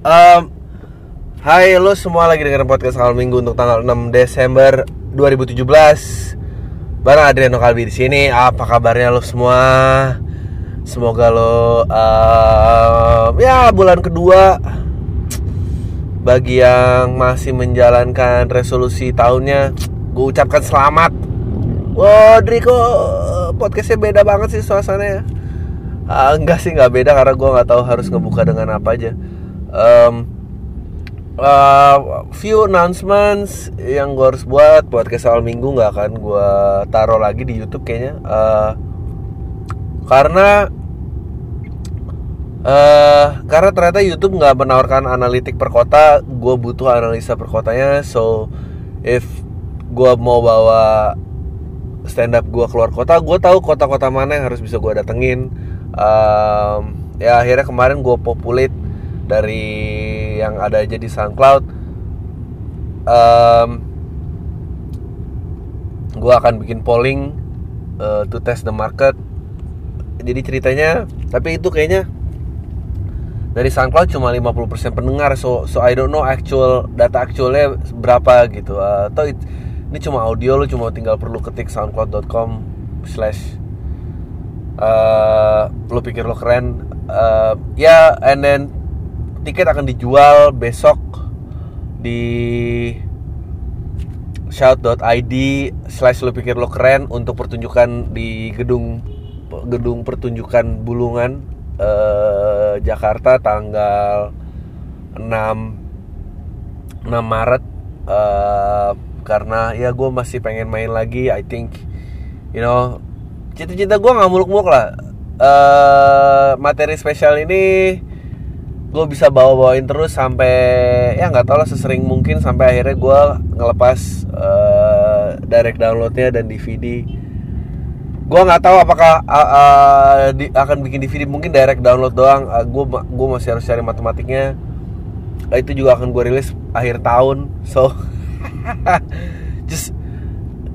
Um, hai lo semua lagi dengerin podcast awal minggu untuk tanggal 6 Desember 2017 Bareng Adriano Kalbi di sini. Apa kabarnya lo semua? Semoga lo uh, ya bulan kedua bagi yang masih menjalankan resolusi tahunnya, gue ucapkan selamat. Wah, Driko podcastnya beda banget sih suasananya. Uh, enggak sih nggak beda karena gue nggak tahu harus ngebuka dengan apa aja um, uh, few announcements yang gue harus buat buat soal minggu nggak akan gue taruh lagi di YouTube kayaknya. Uh, karena uh, karena ternyata YouTube nggak menawarkan analitik per kota gue butuh analisa per kotanya so if gue mau bawa stand up gue keluar kota gue tahu kota-kota mana yang harus bisa gue datengin. Um, ya akhirnya kemarin gue populate dari yang ada aja di SoundCloud um, gue akan bikin polling uh, to test the market. Jadi ceritanya tapi itu kayaknya dari SoundCloud cuma 50% pendengar. So so I don't know actual data actualnya berapa gitu. Uh, atau it, ini cuma audio lo cuma tinggal perlu ketik soundcloud.com slash uh, lo pikir lo keren. Uh, ya yeah, and then tiket akan dijual besok di shout.id slash lu pikir lo keren untuk pertunjukan di gedung gedung pertunjukan bulungan eh, Jakarta tanggal 6 6 Maret. Eh, karena ya gue masih pengen main lagi I think you know cita-cita gue nggak muluk-muluk lah. Eh, materi spesial ini gue bisa bawa-bawain terus sampai ya nggak tau lah sesering mungkin sampai akhirnya gue ngelepas uh, direct downloadnya dan DVD gue nggak tahu apakah uh, uh, di, akan bikin DVD mungkin direct download doang. Uh, gue gue masih harus cari matematiknya. Uh, itu juga akan gue rilis akhir tahun so. Just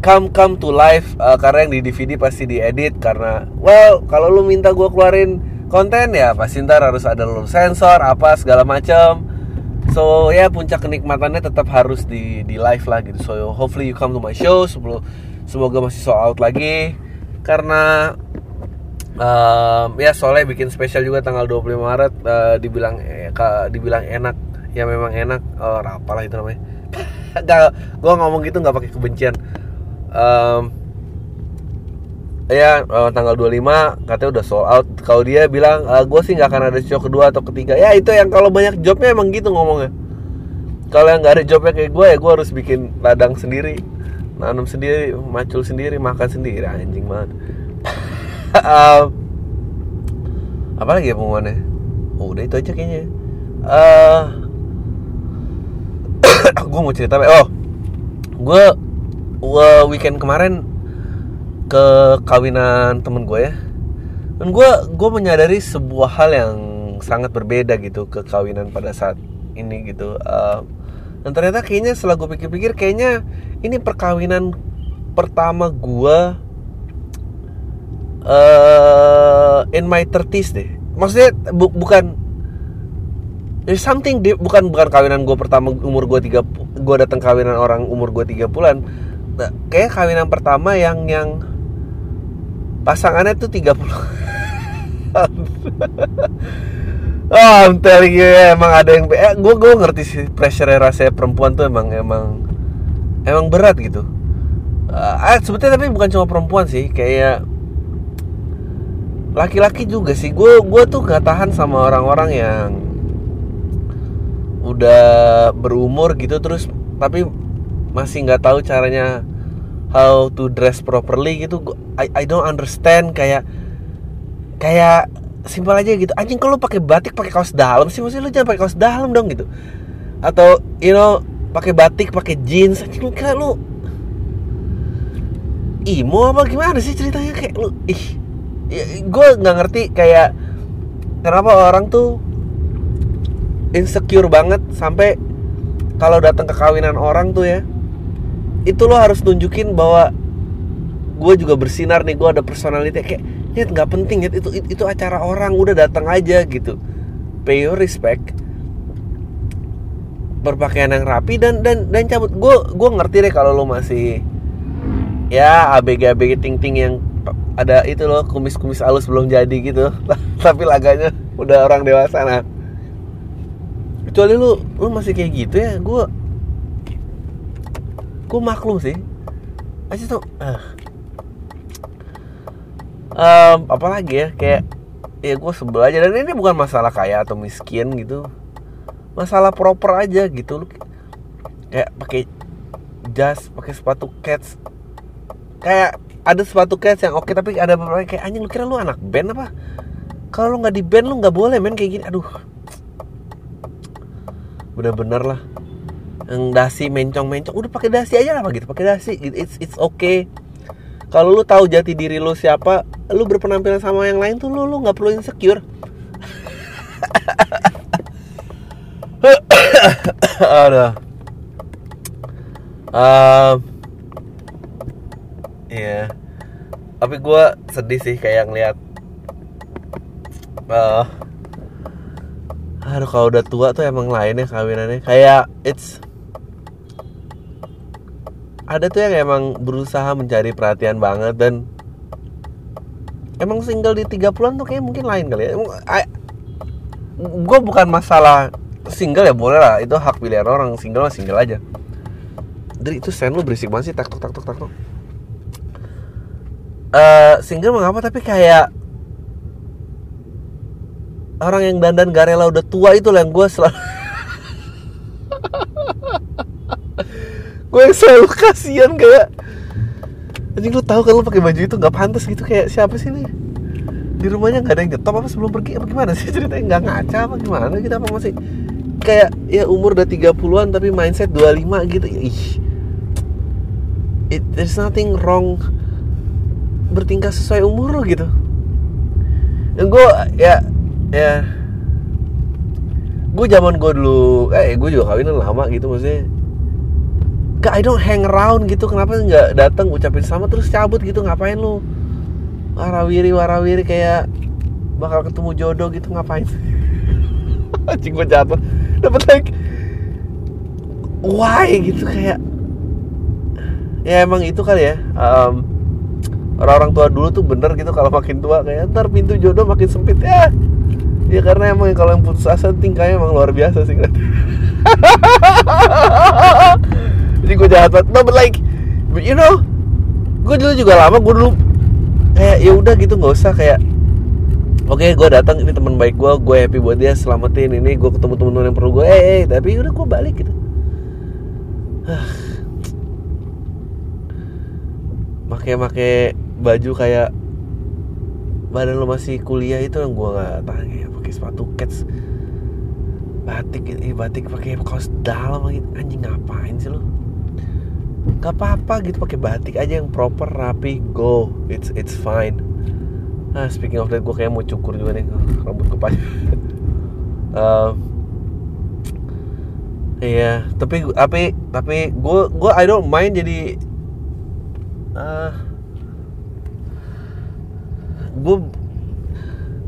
come come to life. Uh, karena yang di DVD pasti diedit karena well kalau lu minta gue keluarin konten ya pasti ntar harus ada lulus sensor apa segala macam so ya puncak kenikmatannya tetap harus di di live lah gitu. So hopefully you come to my show sebelum semoga masih sold out lagi. Karena um, ya soalnya bikin spesial juga tanggal 25 Maret uh, dibilang eh, dibilang enak. Ya memang enak. Oh apalah itu namanya. Gak gue ngomong gitu nggak pakai kebencian. Um, ya uh, tanggal 25 katanya udah sold out. Kalau dia bilang uh, gue sih nggak akan ada show kedua atau ketiga. Ya itu yang kalau banyak jobnya emang gitu ngomongnya. Kalau yang nggak ada jobnya kayak gue ya gue harus bikin ladang sendiri. Nanam sendiri macul sendiri makan sendiri. Anjing banget. Uh, apa lagi ya pengumumannya? Oh, udah itu aja kayaknya. Uh, gue mau cerita oh gue weekend kemarin ke kawinan temen gue ya. Dan gue gue menyadari sebuah hal yang sangat berbeda gitu ke kawinan pada saat ini gitu. Uh, dan ternyata kayaknya setelah gue pikir-pikir kayaknya ini perkawinan pertama gue uh, in my 30s deh. Maksudnya bu bukan there's something di, bukan bukan kawinan gue pertama umur gue tiga gue datang kawinan orang umur gue tiga bulan. Nah, kayak kawinan pertama yang yang pasangannya tuh 30 Oh, I'm telling you ya, emang ada yang eh, gue gue ngerti sih pressure rasanya perempuan tuh emang emang emang berat gitu. Uh, sebetulnya tapi bukan cuma perempuan sih, kayak laki-laki juga sih. Gue gue tuh gak tahan sama orang-orang yang udah berumur gitu terus tapi masih nggak tahu caranya how to dress properly gitu I I don't understand kayak kayak simpel aja gitu. Anjing kalau pakai batik pakai kaos dalam sih? Maksudnya lu jangan pakai kaos dalam dong gitu. Atau you know pakai batik pakai jeans. Anjing lu kira lu imo apa gimana sih ceritanya? Kayak lu ih ya, gue nggak ngerti kayak kenapa orang tuh insecure banget sampai kalau datang ke kawinan orang tuh ya itu lo harus tunjukin bahwa gue juga bersinar nih gue ada personality kayak ya nggak penting ya itu, itu acara orang udah datang aja gitu. Pay your respect. Berpakaian yang rapi dan dan dan cabut. Gue gue ngerti deh kalau lo masih ya abg abg ting ting yang ada itu loh kumis kumis halus belum jadi gitu. Tapi laganya udah orang dewasa nah. Kecuali lu lu masih kayak gitu ya gue gue maklum sih. Aja tuh uh. um, apalagi ya kayak ya gue sebel aja. Dan ini bukan masalah kaya atau miskin gitu. Masalah proper aja gitu lu kayak pakai jas pakai sepatu cats. Kayak ada sepatu cats yang oke tapi ada beberapa kayak anjing lu kira lu anak band apa? Kalau lu nggak di band lu nggak boleh men kayak gini. Aduh. Bener-bener lah yang dasi mencong mencong udah pakai dasi aja lah gitu pakai dasi it's it's okay. Kalau lu tahu jati diri lu siapa lu berpenampilan sama yang lain tuh lu lu nggak perlu insecure. Ada um, ya tapi gue sedih sih kayak ngeliat uh, aduh kalau udah tua tuh emang lain ya kawinannya. Kayak it's ada tuh yang emang berusaha mencari perhatian banget dan emang single di 30-an tuh kayak mungkin lain kali ya. Gue bukan masalah single ya boleh lah. Itu hak pilihan orang single mah single aja. Dari itu sen lu berisik banget sih tak tok tak tok tak tok uh, single mengapa tapi kayak orang yang dandan garela udah tua itu lah yang gue selalu gue selalu kasihan kayak anjing lu tahu kalau pakai baju itu nggak pantas gitu kayak siapa sih nih di rumahnya nggak ada yang nyetop apa sebelum pergi apa gimana sih? Ceritanya nggak ngaca apa gimana gitu apa masih kayak ya umur udah 30-an tapi mindset 25 gitu. Ih. It, there's nothing wrong bertingkah sesuai umur lo gitu. Dan gue ya ya gue zaman gue dulu eh gue juga kawinan lama gitu maksudnya gak I don't hang around gitu. Kenapa nggak datang ucapin sama terus cabut gitu. Ngapain lu? Warawiri warawiri kayak bakal ketemu jodoh gitu. Ngapain? Anjing gue jatuh dapet like why? Gitu kayak ya emang itu kali ya. Um, orang-orang tua dulu tuh bener gitu kalau makin tua kayak ntar pintu jodoh makin sempit. Ya ya karena emang kalau yang putus asa tingkahnya emang luar biasa sih kan jadi gue jahat banget. No but like but you know gue dulu juga lama gue dulu kayak ya udah gitu nggak usah kayak oke okay, gue datang ini teman baik gue gue happy buat dia selamatin ini gue ketemu teman-teman yang perlu gue eh, eh tapi udah gue balik gitu. Make-make baju kayak badan lo masih kuliah itu yang gue nggak tahan ya pakai sepatu cats batik ini batik pakai kaos dalam lagi. Anjing ngapain sih lo Gak apa-apa gitu pakai batik aja yang proper rapi go it's it's fine. Ah speaking of that gue kayak mau cukur juga nih. Rambut gue panjang. Uh, iya tapi tapi tapi gue gue I don't mind jadi uh, gue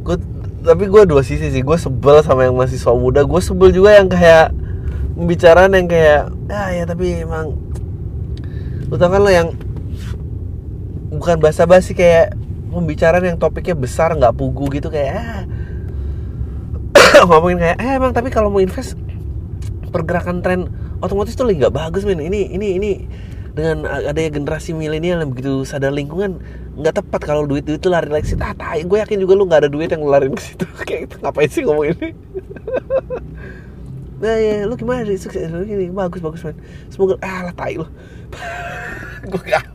gue tapi gue dua sisi sih. Gue sebel sama yang masih so muda. Gue sebel juga yang kayak pembicaraan yang kayak ah ya tapi emang lu tau kan lo yang bukan basa-basi kayak pembicaraan yang topiknya besar nggak pugu gitu kayak ah, ngomongin kayak eh emang tapi kalau mau invest pergerakan tren otomotif tuh lagi nggak bagus men ini ini ini dengan adanya generasi milenial yang begitu sadar lingkungan nggak tepat kalau duit duit itu lari lagi ah tai gue yakin juga lu nggak ada duit yang lari ke situ kayak itu ngapain sih ngomong ini nah ya lu gimana sih sukses lu gini bagus bagus man semoga ah lah tai lu gue gak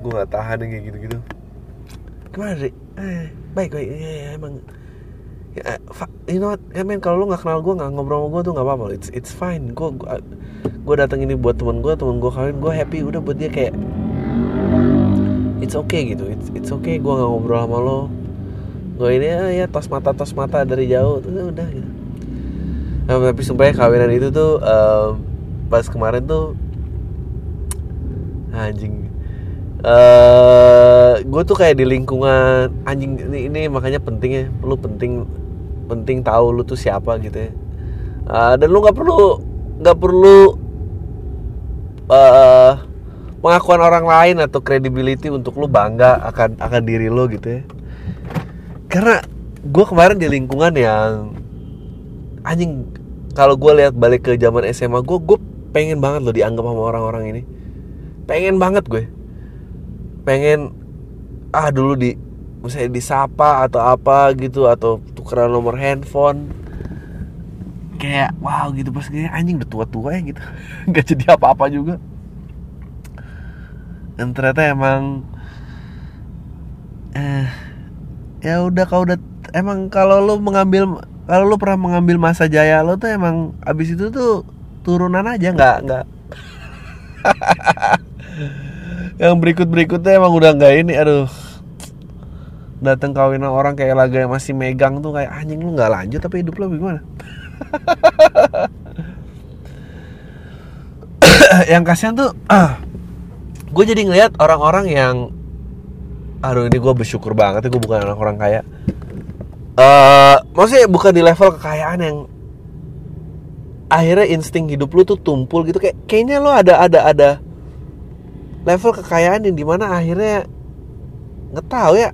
gue gak tahan kayak gitu gitu gimana sih eh, baik baik. Ya, ya emang. Ya, you know what? Ya men kalau lu nggak kenal gue nggak ngobrol sama gue tuh nggak apa-apa. It's it's fine. Gue gue datang ini buat teman gue teman gue kawin gue happy. Udah buat dia kayak it's okay gitu. It's it's okay gue nggak ngobrol sama lo. Gue ini ya, ya tos mata tos mata dari jauh. Tuh ya udah gitu. Nah, tapi sumpah ya kawinan itu tuh um, pas kemarin tuh anjing. Uh, gue tuh kayak di lingkungan anjing ini, ini makanya penting ya lu penting penting tahu lu tuh siapa gitu ya. Uh, dan lu nggak perlu nggak perlu uh, pengakuan orang lain atau credibility untuk lu bangga akan akan diri lo gitu ya. Karena gue kemarin di lingkungan yang anjing kalau gue lihat balik ke zaman SMA gue gue pengen banget loh dianggap sama orang-orang ini pengen banget gue. Pengen ah dulu di misalnya disapa atau apa gitu atau tukeran nomor handphone. Kayak wow gitu pas kayak anjing udah tua-tua ya gitu. Nggak jadi apa-apa juga. Dan ternyata emang eh ya udah kau udah emang kalau lo mengambil kalau lo pernah mengambil masa jaya lo tuh emang abis itu tuh turunan aja nggak nggak yang berikut berikutnya emang udah nggak ini aduh. Datang kawinan orang kayak laga yang masih megang tuh kayak anjing lu nggak lanjut tapi hidup lo gimana? Yang kasihan tuh ah, gue jadi ngeliat orang-orang yang aduh ini gue bersyukur banget ya gue bukan anak orang kaya. Uh, maksudnya bukan di level kekayaan yang akhirnya insting hidup lu tuh tumpul gitu. Kayak kayaknya lo ada ada ada level kekayaan yang di mana akhirnya nggak tahu ya.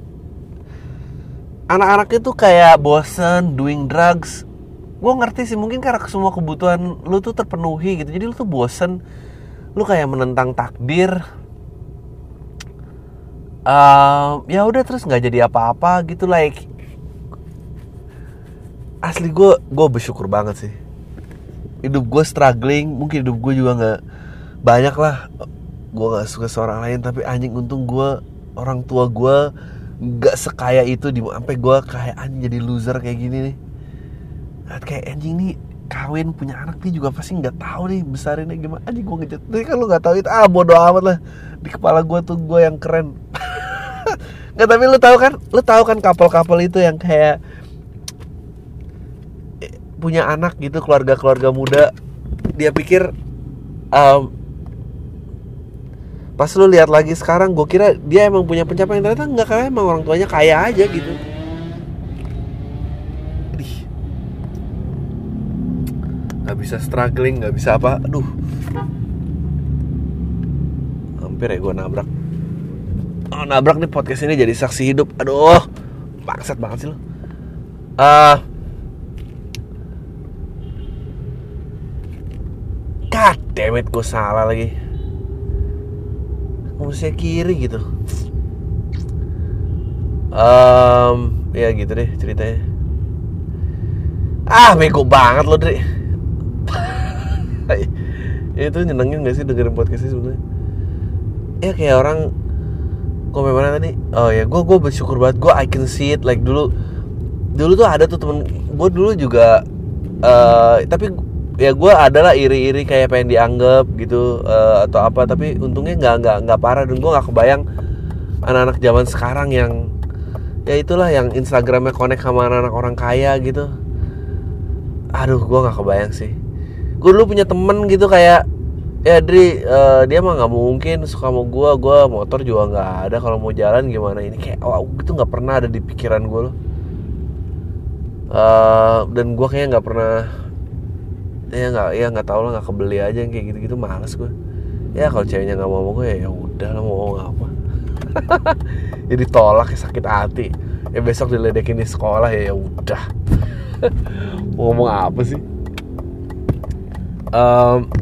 Anak-anak itu kayak bosen doing drugs. Gue ngerti sih mungkin karena semua kebutuhan lu tuh terpenuhi gitu. Jadi lu tuh bosen. Lu kayak menentang takdir. Uh, ya udah terus nggak jadi apa-apa gitu like asli gue gue bersyukur banget sih. Hidup gue struggling mungkin hidup gue juga nggak banyak lah gue nggak suka seorang lain tapi anjing untung gue orang tua gue nggak sekaya itu di sampai gue kayak anjing jadi loser kayak gini nih. Nah, kayak anjing nih kawin punya anak nih juga pasti nggak tahu nih besarinnya gimana. Anjing gue ngejat tapi kan lu nggak tahu itu ah bodoh amat lah. Di kepala gue tuh gue yang keren. Nggak tapi lu tahu kan? Lu tahu kan couple-couple itu yang kayak punya anak gitu keluarga-keluarga muda. Dia pikir um, pas lu lihat lagi sekarang gue kira dia emang punya pencapaian. Ternyata nggak karena emang orang tuanya kaya aja gitu. Nggak bisa struggling nggak bisa apa. Aduh. Hampir ya gue nabrak. Oh, nabrak nih podcast ini jadi saksi hidup. Aduh. Bangsat banget sih lo uh, God damn gue salah lagi Musnya kiri gitu. Um, Ya gitu deh ceritanya. Ah, bego banget lo, Dri. Itu nyenengin gak sih dengerin podcast ini sebenarnya? Ya kayak orang komen mana tadi? Oh ya gue gue bersyukur banget. Gue I can see it. Like dulu dulu tuh ada tuh temen gue dulu juga uh, tapi ya gue adalah iri-iri kayak pengen dianggap gitu uh, atau apa tapi untungnya nggak nggak nggak parah dan gue nggak kebayang anak-anak zaman sekarang yang ya itulah yang Instagramnya connect sama anak-anak orang kaya gitu. Aduh gue nggak kebayang sih. Gue dulu punya temen gitu kayak ya Dri uh, dia mah nggak mungkin suka sama gue gue motor juga nggak ada kalau mau jalan gimana? Ini kayak oh itu nggak pernah ada di pikiran gue loh. Uh, dan gue kayaknya nggak pernah ya nggak ya nggak tahu lah nggak kebeli aja yang kayak gitu gitu males gue ya kalau ceweknya nggak mau gue ya udah lah mau apa. Jadi tolak ya sakit hati. Ya besok diledekin di sekolah ya ya udah. Ngomong apa sih? Um,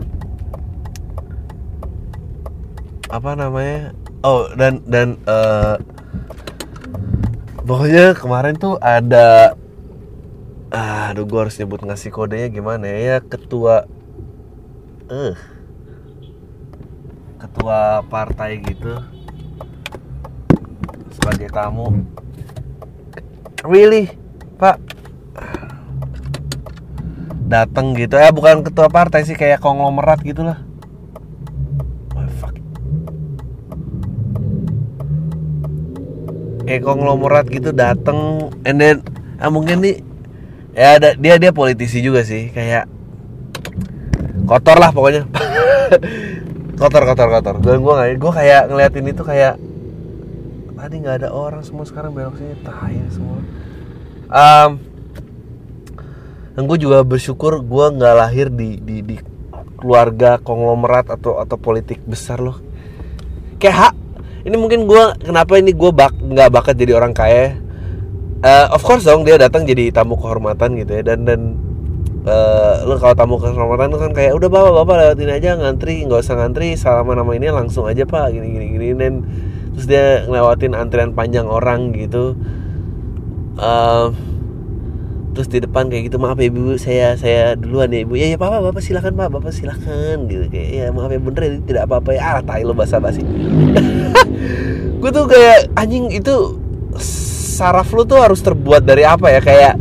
apa namanya? Oh dan dan uh, pokoknya kemarin tuh ada aduh gue harus nyebut ngasih kodenya gimana ya? Ketua eh uh, ketua partai gitu sebagai tamu. Really pak. Datang gitu. Ya bukan ketua partai sih kayak konglomerat gitulah. Oh, fuck. kayak konglomerat gitu datang and then ah, mungkin nih ya ada dia dia politisi juga sih kayak kotor lah pokoknya. Kotor kotor kotor. Dan gue nggak gue kayak ngeliatin itu kayak tadi nggak ada orang semua sekarang belok sini tai semua. Um, dan gue juga bersyukur gue nggak lahir di di di keluarga konglomerat atau atau politik besar loh. Kayak hak ini mungkin gue kenapa ini gue bak nggak bakat jadi orang kaya uh, of course dong dia datang jadi tamu kehormatan gitu ya. Dan dan uh, lu kalau tamu kehormatan kan kayak udah bawa bapak lewatin aja ngantri nggak usah ngantri salaman nama ini langsung aja pak gini gini gini. Dan terus dia ngelewatin antrian panjang orang gitu. Uh, terus di depan kayak gitu maaf ya ibu saya saya duluan ya ibu. Ya ya bapak bapak silakan pak bapak silakan gitu. Kayak ya maaf ya bener ya tidak apa apa ya. Ah tai lo basa basi gue tuh kayak anjing itu saraf lu tuh harus terbuat dari apa ya? Kayak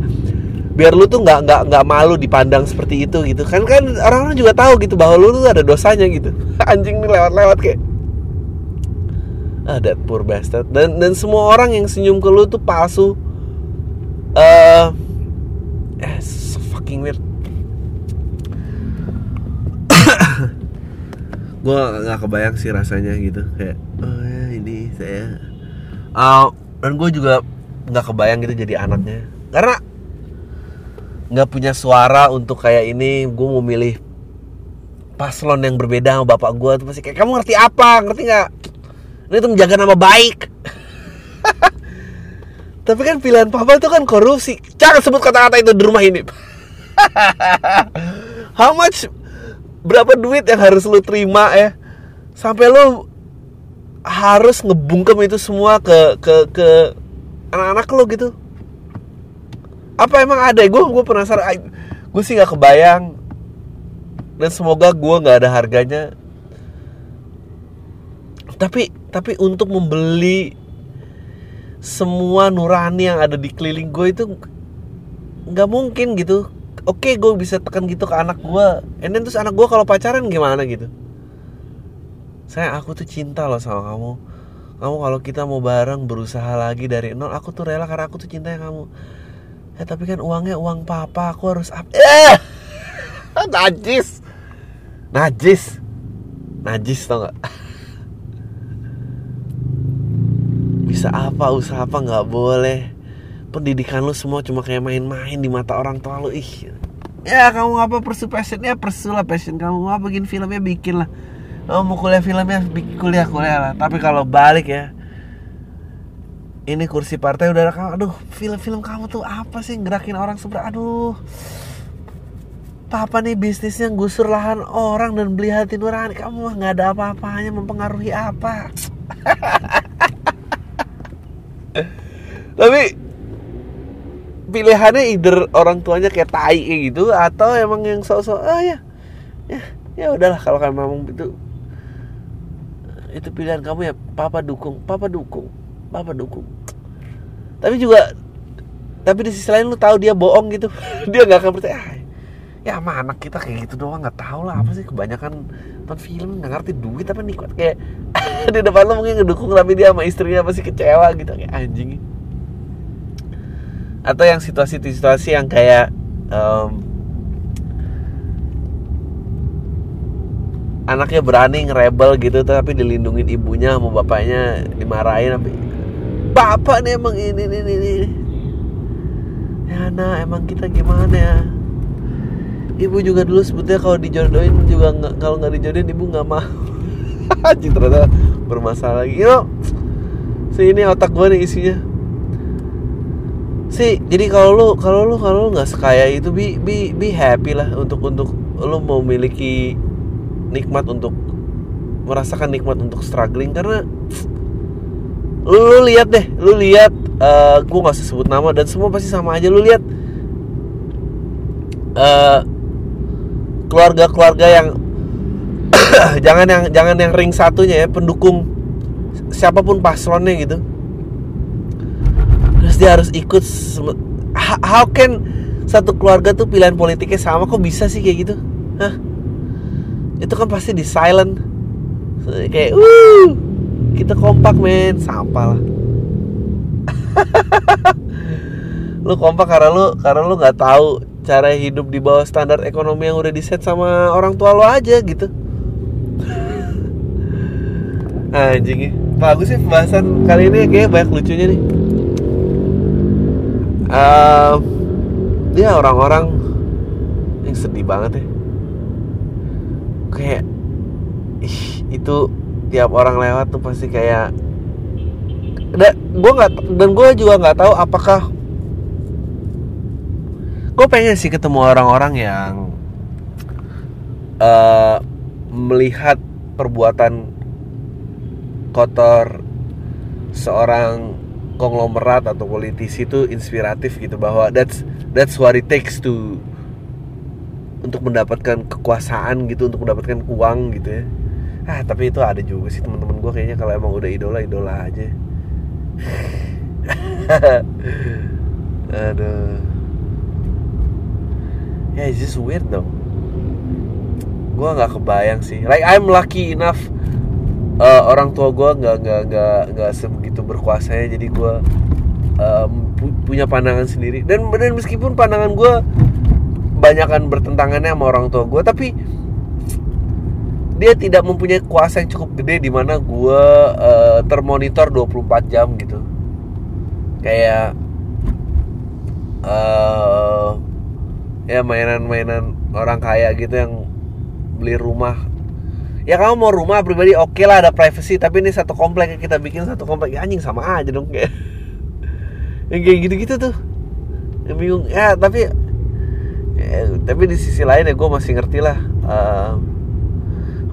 biar lu tuh nggak nggak nggak malu dipandang seperti itu gitu. Kan kan orang-orang juga tahu gitu bahwa lu tuh ada dosanya gitu. Anjing nih lewat-lewat kayak. Ah that poor bastard. Dan dan semua orang yang senyum ke lu tuh palsu. Eh uh, eh, so fucking weird. Gue nggak kebayang sih rasanya gitu. Kayak oh ya ini saya. Uh, dan gue juga nggak kebayang gitu jadi anaknya. Karena nggak punya suara untuk kayak ini gue mau milih paslon yang berbeda sama bapak gue tuh pasti kayak kamu ngerti apa? Ngerti nggak? Ini tuh menjaga nama baik. Tapi kan pilihan papa itu kan korupsi. Jangan sebut kata-kata itu di rumah ini. How much berapa duit yang harus lu terima ya? Sampai lu harus ngebungkem itu semua ke ke ke anak-anak lo gitu. Apa emang ada? Gue gue penasaran. Gue sih nggak kebayang. Dan semoga gue nggak ada harganya. Tapi tapi untuk membeli semua nurani yang ada di keliling gue itu nggak mungkin gitu. Oke gue bisa tekan gitu ke anak gue and then terus anak gue kalau pacaran gimana gitu? Saya aku tuh cinta loh sama kamu kamu kalau kita mau bareng berusaha lagi dari nol aku tuh rela karena aku tuh cinta kamu. Ya tapi kan uangnya uang papa aku harus up eh! Najis! Najis! Najis tau gak bisa apa usaha apa nggak boleh. Pendidikan lu semua cuma kayak main-main di mata orang tua lu ih. Ya kamu apa persu passionnya? Persu lah passion kamu. Mau bikin filmnya bikin lah kamu mau kuliah filmnya kuliah kuliah lah. Tapi kalau balik ya ini kursi partai udah kamu. Aduh film-film kamu tuh apa sih? Gerakin orang seberat aduh. Papa nih bisnisnya? Gusur lahan orang dan beli hati nurani. Kamu mah nggak ada apa-apanya. Mempengaruhi apa? Tapi pilihannya either orang tuanya kayak tai gitu atau emang yang sok-sok ah ya. Ya ya udahlah kalau kamu memang itu itu pilihan kamu ya papa dukung papa dukung papa dukung. Tapi juga tapi di sisi lain lu tahu dia bohong gitu. Dia nggak akan percaya. Ah, ya sama anak kita kayak gitu doang nggak tahu lah apa sih. Kebanyakan nonton film nggak ngerti duit apa nikmat kayak di depan lo mungkin ngedukung tapi dia sama istrinya pasti kecewa gitu. Kayak anjing. Atau yang situasi-situasi yang kayak um, anaknya berani ngerebel gitu tapi dilindungin ibunya sama bapaknya dimarahin tapi bapak nih emang ini ini ini ya nah emang kita gimana ya? Ibu juga dulu sebetulnya kalau dijodohin juga nggak kalau nggak dijodohin ibu nggak mau. Anjing ternyata bermasalah lagi. You know, si ini otak gue nih isinya. Sih jadi kalau lu kalau lu kalau lu nggak sekaya itu be be be happy lah untuk untuk lu memiliki nikmat untuk merasakan nikmat untuk struggling karena lu, lu lihat deh lu lihat uh, gue nggak sebut nama dan semua pasti sama aja lu lihat uh, keluarga-keluarga yang jangan yang jangan yang ring satunya ya pendukung siapa pun paslonnya gitu terus dia harus ikut how can satu keluarga tuh pilihan politiknya sama kok bisa sih kayak gitu Hah? Itu kan pasti di silent. Kayak uh kita kompak men. Sampah lah. Lu kompak karena lu karena lu nggak tahu cara hidup di bawah standar ekonomi yang udah diset sama orang tua lo aja gitu. Anjing ya. Bagus sih pembahasan kali ini kayak banyak lucunya nih. Um, ya orang-orang yang sedih banget ya kayak ih, itu tiap orang lewat tuh pasti kayak dan gue nggak dan gue juga nggak tahu apakah gue pengen sih ketemu orang-orang yang uh, melihat perbuatan kotor seorang konglomerat atau politisi itu inspiratif gitu bahwa that's that's what it takes to untuk mendapatkan kekuasaan gitu untuk mendapatkan uang gitu ya. Ah tapi itu ada juga sih teman-teman gue kayaknya kalau emang udah idola idola aja. Aduh. Ya yeah, it's just weird dong. Gue nggak kebayang sih. Like I'm lucky enough uh, orang tua gue nggak nggak nggak nggak sebegitu berkuasanya jadi gue um, pu punya pandangan sendiri. Dan dan meskipun pandangan gue banyakkan bertentangannya sama orang tua gue tapi dia tidak mempunyai kuasa yang cukup gede di mana gue uh, termonitor 24 jam gitu. Kayak uh, ya mainan-mainan orang kaya gitu yang beli rumah. Ya kamu mau rumah pribadi oke okay lah ada privacy tapi ini satu komplek yang kita bikin satu komplek. Ya, anjing sama aja dong kayak. Yang kayak gitu-gitu tuh. Yang bingung. Ya tapi ya, tapi di sisi lain ya gue masih ngerti lah uh,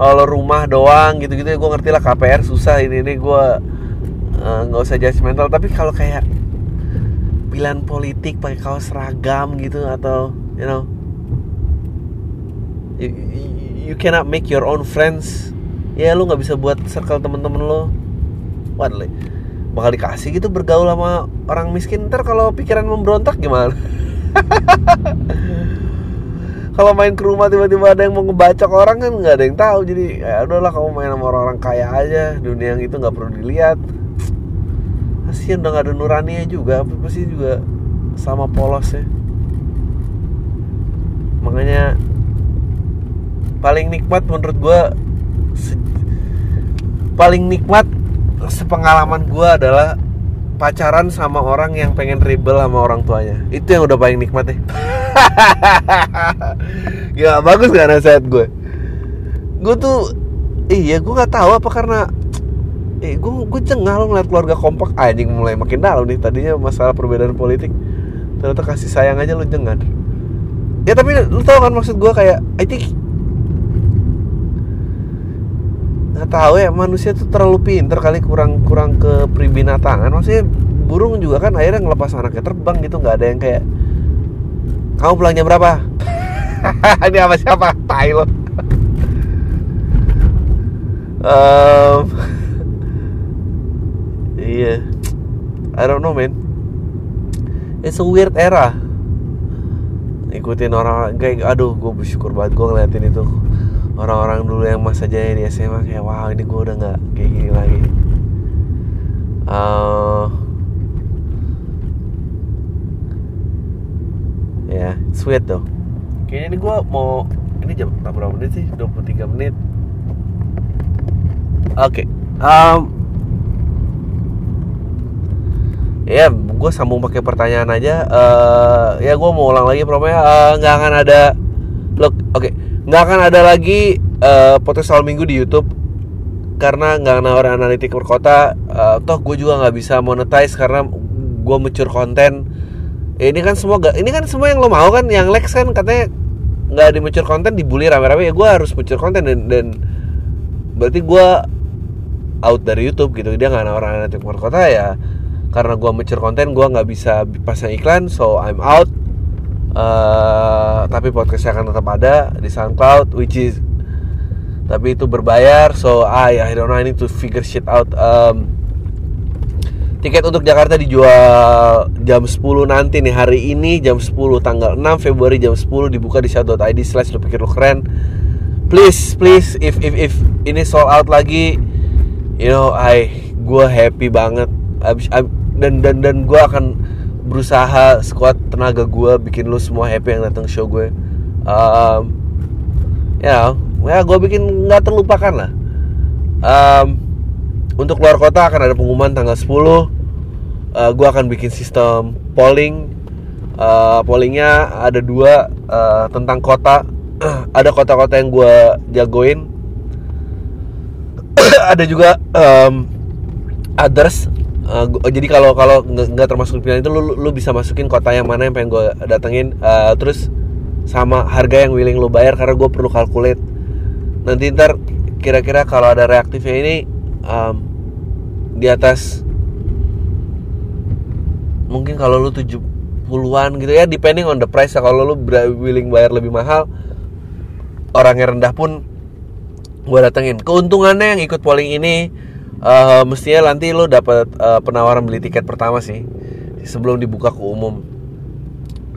kalau rumah doang gitu-gitu ya gue ngerti lah KPR susah ini ini gue uh, nggak usah judgmental. Tapi kalau kayak pilihan politik pakai kaos seragam gitu atau you know you cannot make your own friends. Ya lu nggak bisa buat circle temen-temen lo what like, bakal dikasih gitu bergaul sama orang miskin? Ntar kalau pikiran memberontak gimana kalau main ke rumah tiba-tiba ada yang mau ngebacok orang kan nggak ada yang tahu. Jadi ya udahlah kamu main sama orang-orang kaya aja. Dunia yang itu nggak perlu dilihat. Kasihan udah gak ada nuraninya juga. Pasti juga sama polos ya makanya paling nikmat menurut gue paling nikmat sepengalaman gue adalah pacaran sama orang yang pengen rebel sama orang tuanya. Itu yang udah paling nikmat ya. Ya bagus gak nasihat gue? Gue tuh iya gue nggak tahu apa karena eh gue gue cengah lo ngeliat keluarga kompak. Anjing mulai makin dalam nih tadinya masalah perbedaan politik. Ternyata kasih sayang aja lo jengah. Ya tapi lo tau kan maksud gue kayak I think nggak tahu ya manusia tuh terlalu pinter kali kurang kurang ke pribinatangan maksudnya burung juga kan akhirnya ngelepas anaknya terbang gitu nggak ada yang kayak kamu pulangnya berapa? Ini apa siapa? Tai lo. Um, iya. Yeah. I don't know man. It's a weird era. Ikutin orang kayak aduh gue bersyukur banget gue ngeliatin itu orang-orang dulu yang masa jaya di SMA kayak wow ini gue udah nggak kayak gini lagi. Uh, ya yeah, sweet tuh. Kayaknya ini gue mau ini jam berapa menit sih? 23 menit. Oke okay. um, ya gue sambung pakai pertanyaan aja. Uh, ya gue mau ulang lagi promnya uh, nggak akan ada. Look oke. okay nggak akan ada lagi uh, podcast soal minggu di YouTube. Karena nggak nawarin analitik per kota uh, toh gue juga nggak bisa monetize karena gue mencur konten ya, ini kan semua gak, ini kan semua yang lo mau kan yang Lex kan katanya nggak di mencur konten dibully rame-rame. Ya gue harus mencur konten dan, dan berarti gue out dari YouTube gitu. Dia nggak nawarin analitik per kota ya karena gue mencur konten gue nggak bisa pasang iklan so I'm out uh, tapi podcastnya akan tetap ada di SoundCloud which is tapi itu berbayar. So I I don't know I need to figure shit out. Um, tiket untuk Jakarta dijual jam 10 nanti nih hari ini jam 10 tanggal 6 Februari jam 10 dibuka di shout.id slash lu pikir lu keren. Please please if if if ini sold out lagi you know I gue happy banget. Abis, abis, dan dan dan gue akan berusaha sekuat tenaga gue bikin lu semua happy yang datang show gue. Um, ya ya gue bikin nggak terlupakan lah. Um, untuk luar kota akan ada pengumuman tanggal 10 uh, gue akan bikin sistem polling. Uh, pollingnya ada dua uh, tentang kota. Ada kota-kota yang gue jagoin. Ada juga um, others uh, jadi kalau kalau nggak termasuk pilihan itu lu, lu bisa masukin kota yang mana yang pengen gue datengin. Uh, terus sama harga yang willing lu bayar karena gue perlu kalkulate nanti ntar kira-kira kalau ada reaktifnya ini um, di atas mungkin kalau lu 70-an gitu ya depending on the price kalau lu willing bayar lebih mahal orang yang rendah pun gue datengin. Keuntungannya yang ikut polling ini uh, mestinya nanti lo dapat uh, penawaran beli tiket pertama sih sebelum dibuka ke umum.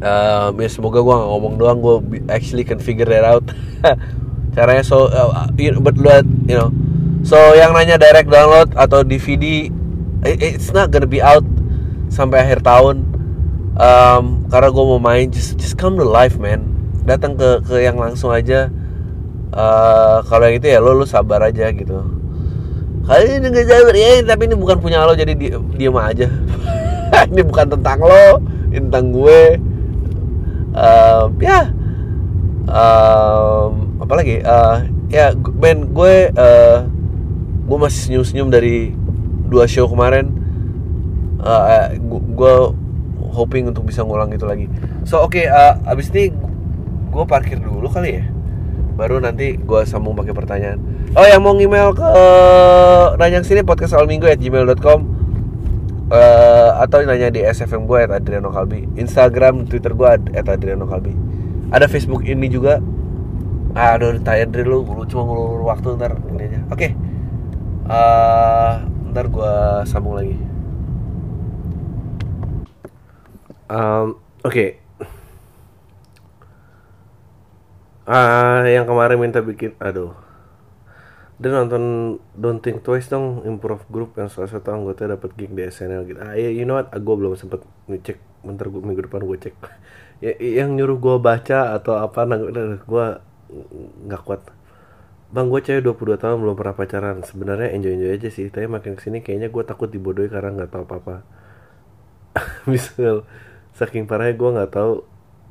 Uh, ya semoga gue gak ngomong doang gue actually can figure that out. Caranya so uh, but you know. So yang nanya direct download atau DVD it's not gonna be out sampai akhir tahun. Um, karena gue mau main just just come to life man. Datang ke ke yang langsung aja. Uh, kalau yang itu ya lo lo sabar aja gitu kali ini sabar ya tapi ini bukan punya lo jadi di, diem aja. Ini bukan tentang lo ini tentang gue. Um, ya. Um, apalagi uh, ya men gue uh, gue masih senyum senyum dari dua show kemarin. Uh, gue hoping untuk bisa ngulang itu lagi. So oke okay, uh, abis ini gue parkir dulu kali ya baru nanti gue sambung pakai pertanyaan. Oh yang mau email ke uh, nanya sini podcast awal minggu at gmail.com uh, atau nanya di sfm gue at Adriano Kalbi. Instagram Twitter gue at Adriano Kalbi. Ada Facebook ini juga. Aduh tired dari lu lu cuma ngulur waktu ntar ini aja. Oke. Okay. uh, ntar gue sambung lagi. Um, oke. okay. Ah yang kemarin minta bikin aduh. Dan nonton Don't Think Twice dong improv group yang salah satu anggota dapat gig di SNL gitu. Ah ya you know what? Ah, belum sempet ngecek bentar gue minggu depan gue cek. Ya, yang nyuruh gue baca atau apa nah, gue nggak kuat. Bang gue cewek 22 tahun belum pernah pacaran. Sebenarnya enjoy-enjoy aja sih Tapi makin ke sini kayaknya gue takut dibodohi karena nggak tahu apa-apa. Misal saking parahnya gue nggak tahu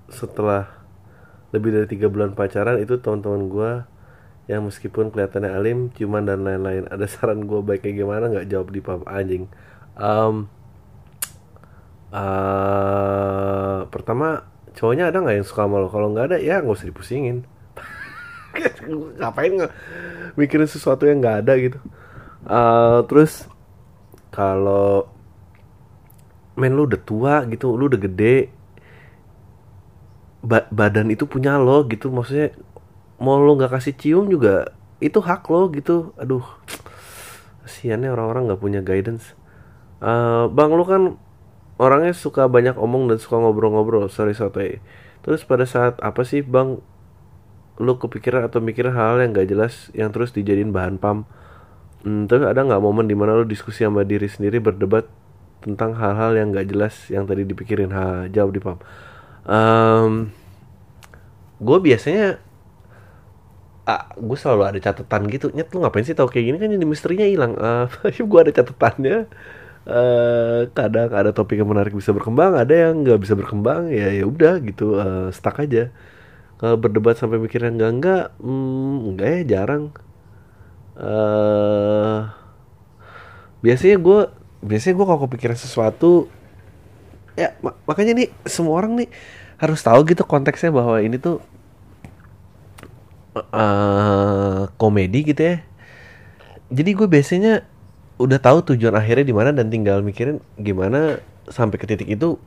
setelah lebih dari tiga bulan pacaran itu teman-teman gue yang meskipun kelihatannya alim cuman dan lain-lain. Ada saran gue baiknya gimana? Nggak jawab di pub anjing. Um, uh, pertama cowoknya ada nggak yang suka sama lo? Kalau nggak ada ya nggak usah dipusingin. Ngapain nggak mikirin sesuatu yang nggak ada gitu? Uh, terus kalau men lu udah tua gitu lu udah gede ba badan itu punya lo gitu maksudnya mau lo nggak kasih cium juga itu hak lo gitu. Aduh kasiannya orang-orang nggak punya guidance. Uh, bang lu kan orangnya suka banyak omong dan suka ngobrol-ngobrol. Sorry sotoy terus pada saat apa sih bang? Lu kepikiran atau mikir hal-hal yang gak jelas yang terus dijadiin bahan pam? Hmm, terus ada nggak momen di mana lu diskusi sama diri sendiri berdebat tentang hal-hal yang gak jelas yang tadi dipikirin? Ha jawab di pam um, gue biasanya ah, gue selalu ada catatan gitu nyet lu ngapain sih tau kayak gini? Kan jadi misterinya hilang. Uh, gue ada catatannya uh, kadang ada topik yang menarik bisa berkembang ada yang nggak bisa berkembang ya ya udah gitu uh, stuck aja. Kalau berdebat sampai mikirnya enggak enggak hmm, enggak ya jarang. Uh, biasanya gue biasanya gue kalau kepikiran sesuatu ya mak makanya nih semua orang nih harus tahu gitu konteksnya bahwa ini tuh uh, komedi gitu ya. Jadi gue biasanya udah tahu tujuan akhirnya di mana dan tinggal mikirin gimana sampai ke titik itu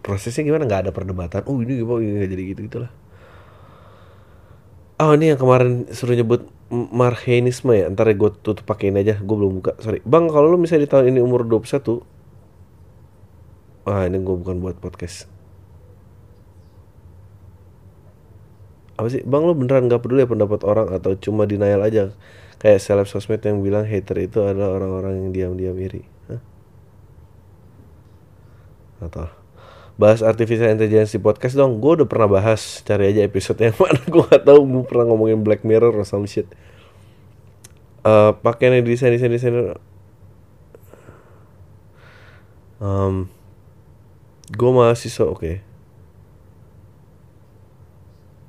prosesnya gimana. Nggak ada perdebatan oh ini gimana? Ini jadi gitu gitulah. Oh ini yang kemarin suruh nyebut marhenisme ya. Ntar gue tutup pakein aja gue belum buka. Sorry. Bang kalau lu misalnya di tahun ini umur 21 ah ini gue bukan buat podcast. Apa sih? Bang lu beneran gak peduli ya pendapat orang atau cuma denial aja? Kayak seleb sosmed yang bilang hater itu adalah orang-orang yang diam-diam iri. Hah? atau bahas artificial intelligence di podcast dong. Gue udah pernah bahas. Cari aja episode yang mana. Gue gak tau gue pernah ngomongin Black Mirror or some shit. Uh, pakaian desain desain desain. Um, gue so oke. Okay.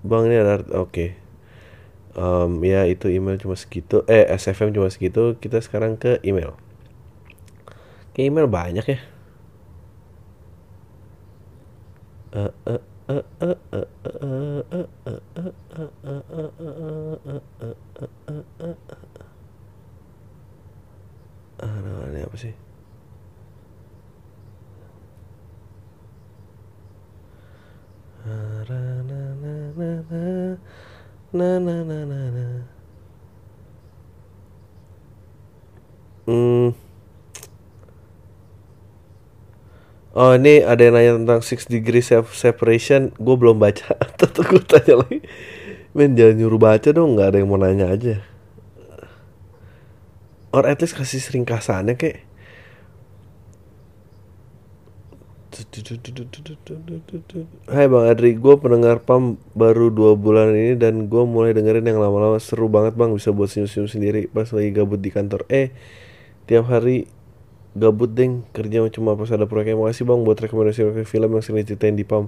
bang ini ada oke. Em, ya itu email cuma segitu. Eh SFM cuma segitu. Kita sekarang ke email. Ke email banyak ya. Eh, eh, eh, eh, eh, eh, na na na na na hmm. oh ini ada yang nanya tentang six degree separation. Gue belum baca. Tetep gue tanya lagi. Men jangan nyuruh baca dong. Nggak ada yang mau nanya aja. Or at least kasih seringkasannya kek. Hai Bang Adri, gue pendengar PAM baru dua bulan ini dan gue mulai dengerin yang lama-lama seru banget bang bisa buat senyum-senyum sendiri pas lagi gabut di kantor. Eh, tiap hari gabut deng kerja cuma pas ada proyek. Makasih bang buat rekomendasi film yang sering ceritain di PAM.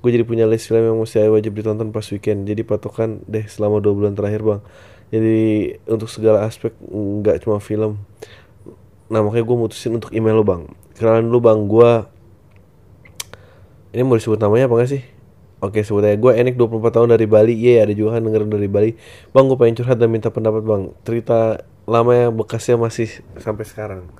Gue jadi punya list film yang mesti wajib ditonton pas weekend. Jadi patokan deh selama dua bulan terakhir bang. Jadi untuk segala aspek nggak cuma film. Nah makanya gue mutusin untuk email lo bang. Kenalan dulu bang, gue ini mau disebut namanya apa gak sih? Oke sebut aja. Gue Enik 24 tahun dari Bali. Iya ada juga dengerin dari Bali. Bang gue pengen curhat dan minta pendapat bang. Cerita lama yang bekasnya masih sampai sekarang.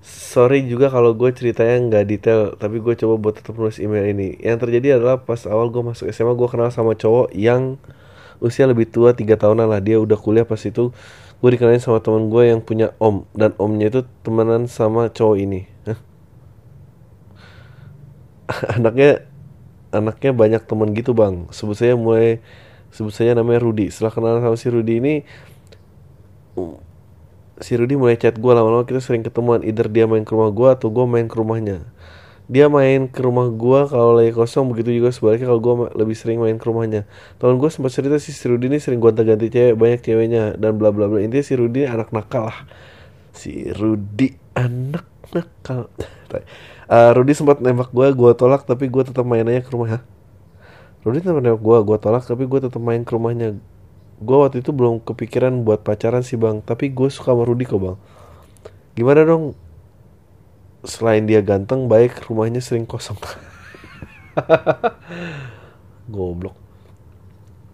Sorry juga kalau gue ceritanya nggak detail Tapi gue coba buat tetap nulis email ini. Yang terjadi adalah pas awal gue masuk SMA Gue kenal sama cowok yang usia lebih tua 3 tahunan lah. Dia udah kuliah pas itu. Gue dikenalin sama teman gue yang punya om. Dan omnya itu temenan sama cowok ini? anaknya anaknya banyak teman gitu bang. Sebut saya mulai sebut saja namanya Rudi. Setelah kenal sama si Rudi ini um, si Rudi mulai chat gue lama-lama kita sering ketemuan. Either dia main ke rumah gue atau gue main ke rumahnya. Dia main ke rumah gue kalau lagi kosong. Begitu juga sebaliknya kalau gue lebih sering main ke rumahnya. Teman gue sempat cerita si Rudi ini sering gonta-ganti cewek banyak ceweknya dan bla bla bla. Intinya si Rudi anak nakal lah. Si Rudi anak nakal Eh, Rudi sempat nembak gue gue tolak tapi gue tetap main aja ke rumah Rudi tetap nembak gue gue tolak tapi gue tetap main ke rumahnya. Gue waktu itu belum kepikiran buat pacaran sih bang. Tapi gue suka sama Rudi kok bang. Gimana dong? Selain dia ganteng baik rumahnya sering kosong. Goblok.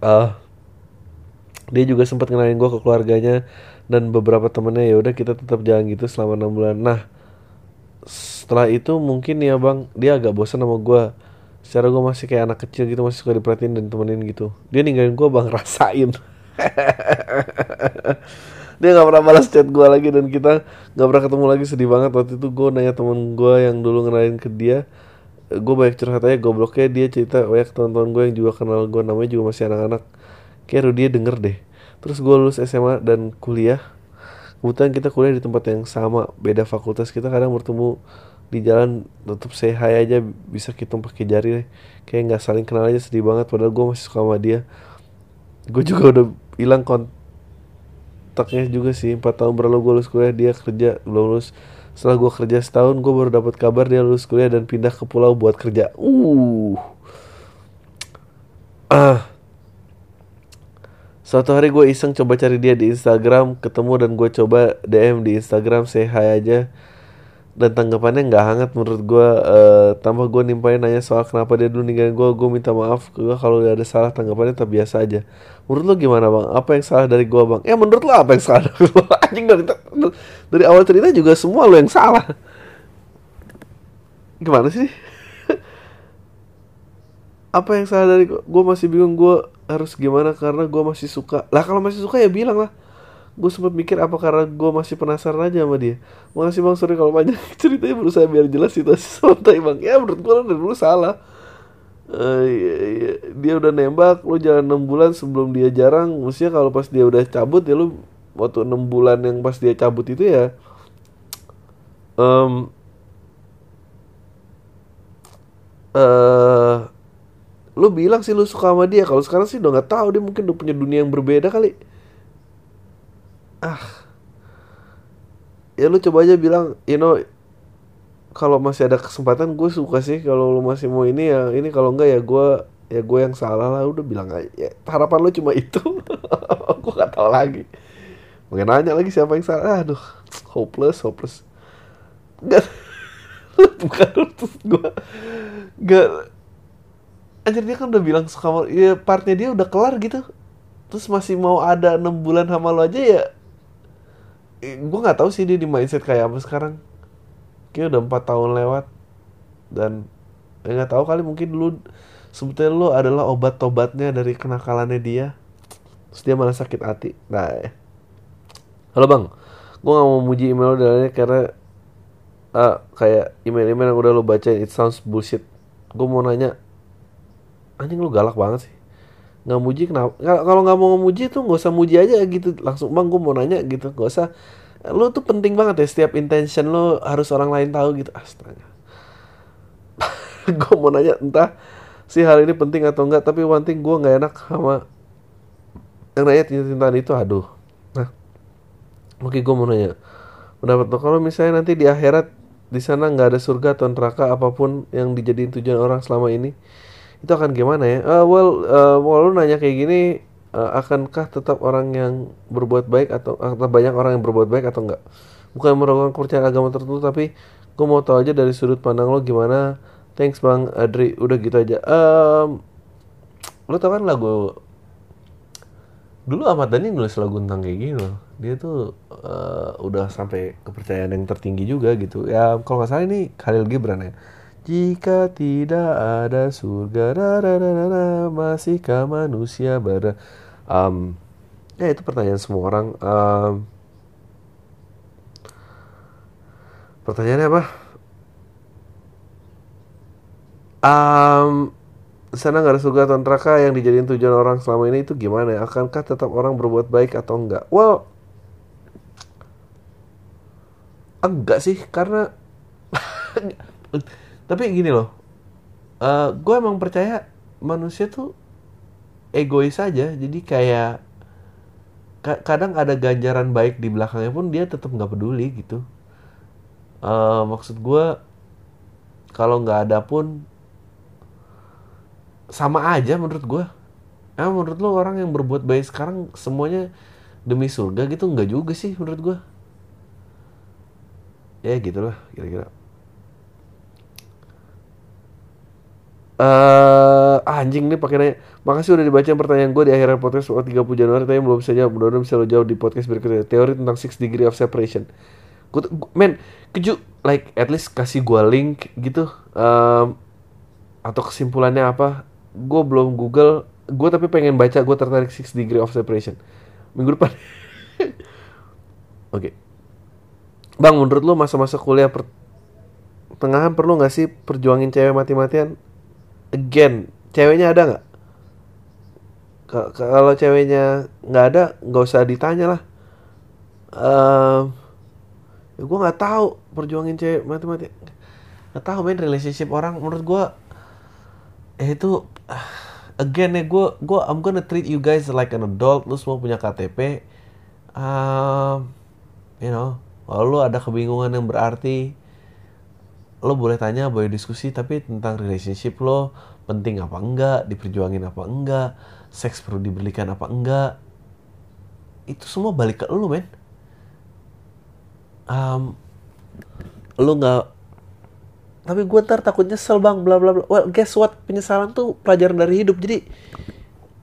Ah dia juga sempat kenalin gue ke keluarganya dan beberapa temennya. Ya udah kita tetap jalan gitu selama enam bulan. Nah setelah itu mungkin ya bang dia agak bosan sama gue secara gue masih kayak anak kecil gitu masih suka diperhatiin dan temenin gitu. Dia ninggalin gue bang rasain. Dia nggak pernah balas chat gue lagi dan kita nggak pernah ketemu lagi. Sedih banget. Waktu itu gue nanya temen gue yang dulu ngenalin ke dia. Gue banyak curhat aja gobloknya dia cerita banyak teman-teman gue yang juga kenal gue namanya juga masih anak-anak. Kayak dia denger deh. Terus gue lulus SMA dan kuliah kebetulan kita kuliah di tempat yang sama beda fakultas. Kita kadang bertemu di jalan tetap hi aja bisa kita pakai jari. Deh kayak nggak saling kenal aja sedih banget. Padahal gue masih suka sama dia. Gue juga udah hilang kontaknya juga sih. Empat tahun berlalu gue lulus kuliah dia kerja lulus. Setelah gue kerja setahun gue baru dapat kabar dia lulus kuliah dan pindah ke pulau buat kerja. Uh. Ah Suatu hari gue iseng coba cari dia di Instagram, ketemu dan gue coba DM di Instagram, say hi aja. Dan tanggapannya nggak hangat menurut gue. eh tambah gue nimpain nanya soal kenapa dia dulu ninggalin gue. Gue minta maaf ke gue kalau ada salah tanggapannya tetap biasa aja. Menurut lo gimana bang? Apa yang salah dari gue bang? Ya menurut lo apa yang salah dari gue? Anjing dari, dari awal cerita juga semua lo yang salah. Gimana sih? apa yang salah dari gue gue masih bingung gue harus gimana karena gue masih suka. Lah kalau masih suka ya bilang lah. Gue sempat mikir apa karena gue masih penasaran aja sama dia. Makasih bang. Sorry kalau banyak ceritanya berusaha biar jelas situasi santai bang. Ya menurut gue dari dulu salah. Eh, iya, iya. dia udah nembak lu jalan 6 bulan sebelum dia jarang. Maksudnya kalau pas dia udah cabut ya lu waktu 6 bulan yang pas dia cabut itu ya eh lu bilang sih lu suka sama dia kalau sekarang sih udah nggak tahu dia mungkin udah punya dunia yang berbeda kali. Ah. Ya lu coba aja bilang you know kalau masih ada kesempatan gue suka sih kalau lu masih mau ini ya ini kalau enggak ya gue ya gue yang salah lah udah bilang aja. Ya, harapan lo cuma itu. Gue gak tahu lagi. Mungkin nanya lagi siapa yang salah. Aduh hopeless hopeless. Gak bukan terus gue gak anjir dia kan udah bilang suka ya partnya dia udah kelar gitu. Terus masih mau ada enam bulan sama lo aja ya eh, gue nggak tahu sih dia di mindset kayak apa sekarang. Kayak udah empat tahun lewat dan ya nggak tahu kali mungkin dulu sebetulnya lo adalah obat-obatnya dari kenakalannya dia. Terus dia malah sakit hati. Nah ya. halo bang. Gue gak mau muji email lo dalilnya karena ah, kayak email-email yang udah lo bacain it sounds bullshit. Gue mau nanya anjing lo galak banget sih. Nggak muji kenapa? Kalau nggak mau muji tuh nggak usah muji aja gitu. Langsung bang gue mau nanya gitu. Nggak usah. Lo tuh penting banget ya setiap intention lo harus orang lain tahu gitu. Astaga. Gue mau nanya entah si hal ini penting atau enggak tapi one thing gue nggak enak sama yang nanya cinta-cintaan itu aduh. Nah oke gue mau nanya. Pendapat lo kalau misalnya nanti di akhirat di sana nggak ada surga atau neraka apa pun yang dijadiin tujuan orang selama ini itu akan gimana ya? Eh, well, eh, well, lu nanya kayak gini, eh, akankah tetap orang yang berbuat baik atau atau banyak orang yang berbuat baik atau enggak? Bukan meragukan kepercayaan agama tertentu, tapi gue mau tahu aja dari sudut pandang lo gimana. Thanks bang Adri, udah gitu aja. Um, lo tau kan lagu dulu Ahmad Dhani nulis lagu tentang kayak gini loh. Dia tuh eh, udah sampai kepercayaan yang tertinggi juga gitu. Ya kalau nggak salah ini Khalil Gibran ya. Jika tidak ada surga, da, masihkah manusia ber um, ya itu pertanyaan semua orang. Um, pertanyaannya apa? Um, sana nggak ada surga atau yang dijadiin tujuan orang selama ini itu gimana ya? Akankah tetap orang berbuat baik atau enggak? Well, enggak sih karena tapi gini loh, gue emang percaya manusia tuh egois aja, jadi kayak ka- kadang ada ganjaran baik di belakangnya pun dia tetap nggak peduli gitu. Eh, maksud gue kalau nggak ada pun sama aja menurut gue. Eh, menurut lo orang yang berbuat baik sekarang semuanya demi surga gitu nggak juga sih menurut gue. Ya gitulah kira-kira. Eh anjing nih pakai nanya. Makasih udah dibaca pertanyaan gue di akhir podcast soal 30 Januari tapi belum bisa jawab. Mudah-mudahan bisa lo jawab di podcast berikutnya. Teori tentang six degree of separation. Gue, men, keju, like at least kasih gue link gitu. Em, atau kesimpulannya apa? Gue belum Google. Gue tapi pengen baca. Gue tertarik six degree of separation. Minggu depan. Oke. Bang, menurut lo masa-masa kuliah pertengahan perlu nggak sih perjuangin cewek mati-matian? Again, ceweknya ada nggak? Ka- Kalau ceweknya nggak ada, nggak usah ditanya lah. Ehm, ya gue nggak tahu perjuangin cewek mati-matian. Nggak tahu men relationship orang. Menurut gue, eh itu ah, again ya gue gue I'm gonna treat you guys like an adult. Lu semua punya KTP. Um, you know, kalau lu ada kebingungan yang berarti lo boleh tanya, boleh diskusi, tapi tentang relationship lo penting apa enggak, diperjuangin apa enggak, seks perlu diberikan apa enggak, itu semua balik ke lo men. Um, lo nggak, tapi gue ntar takut nyesel bang, bla bla bla. Well, guess what, penyesalan tuh pelajaran dari hidup. Jadi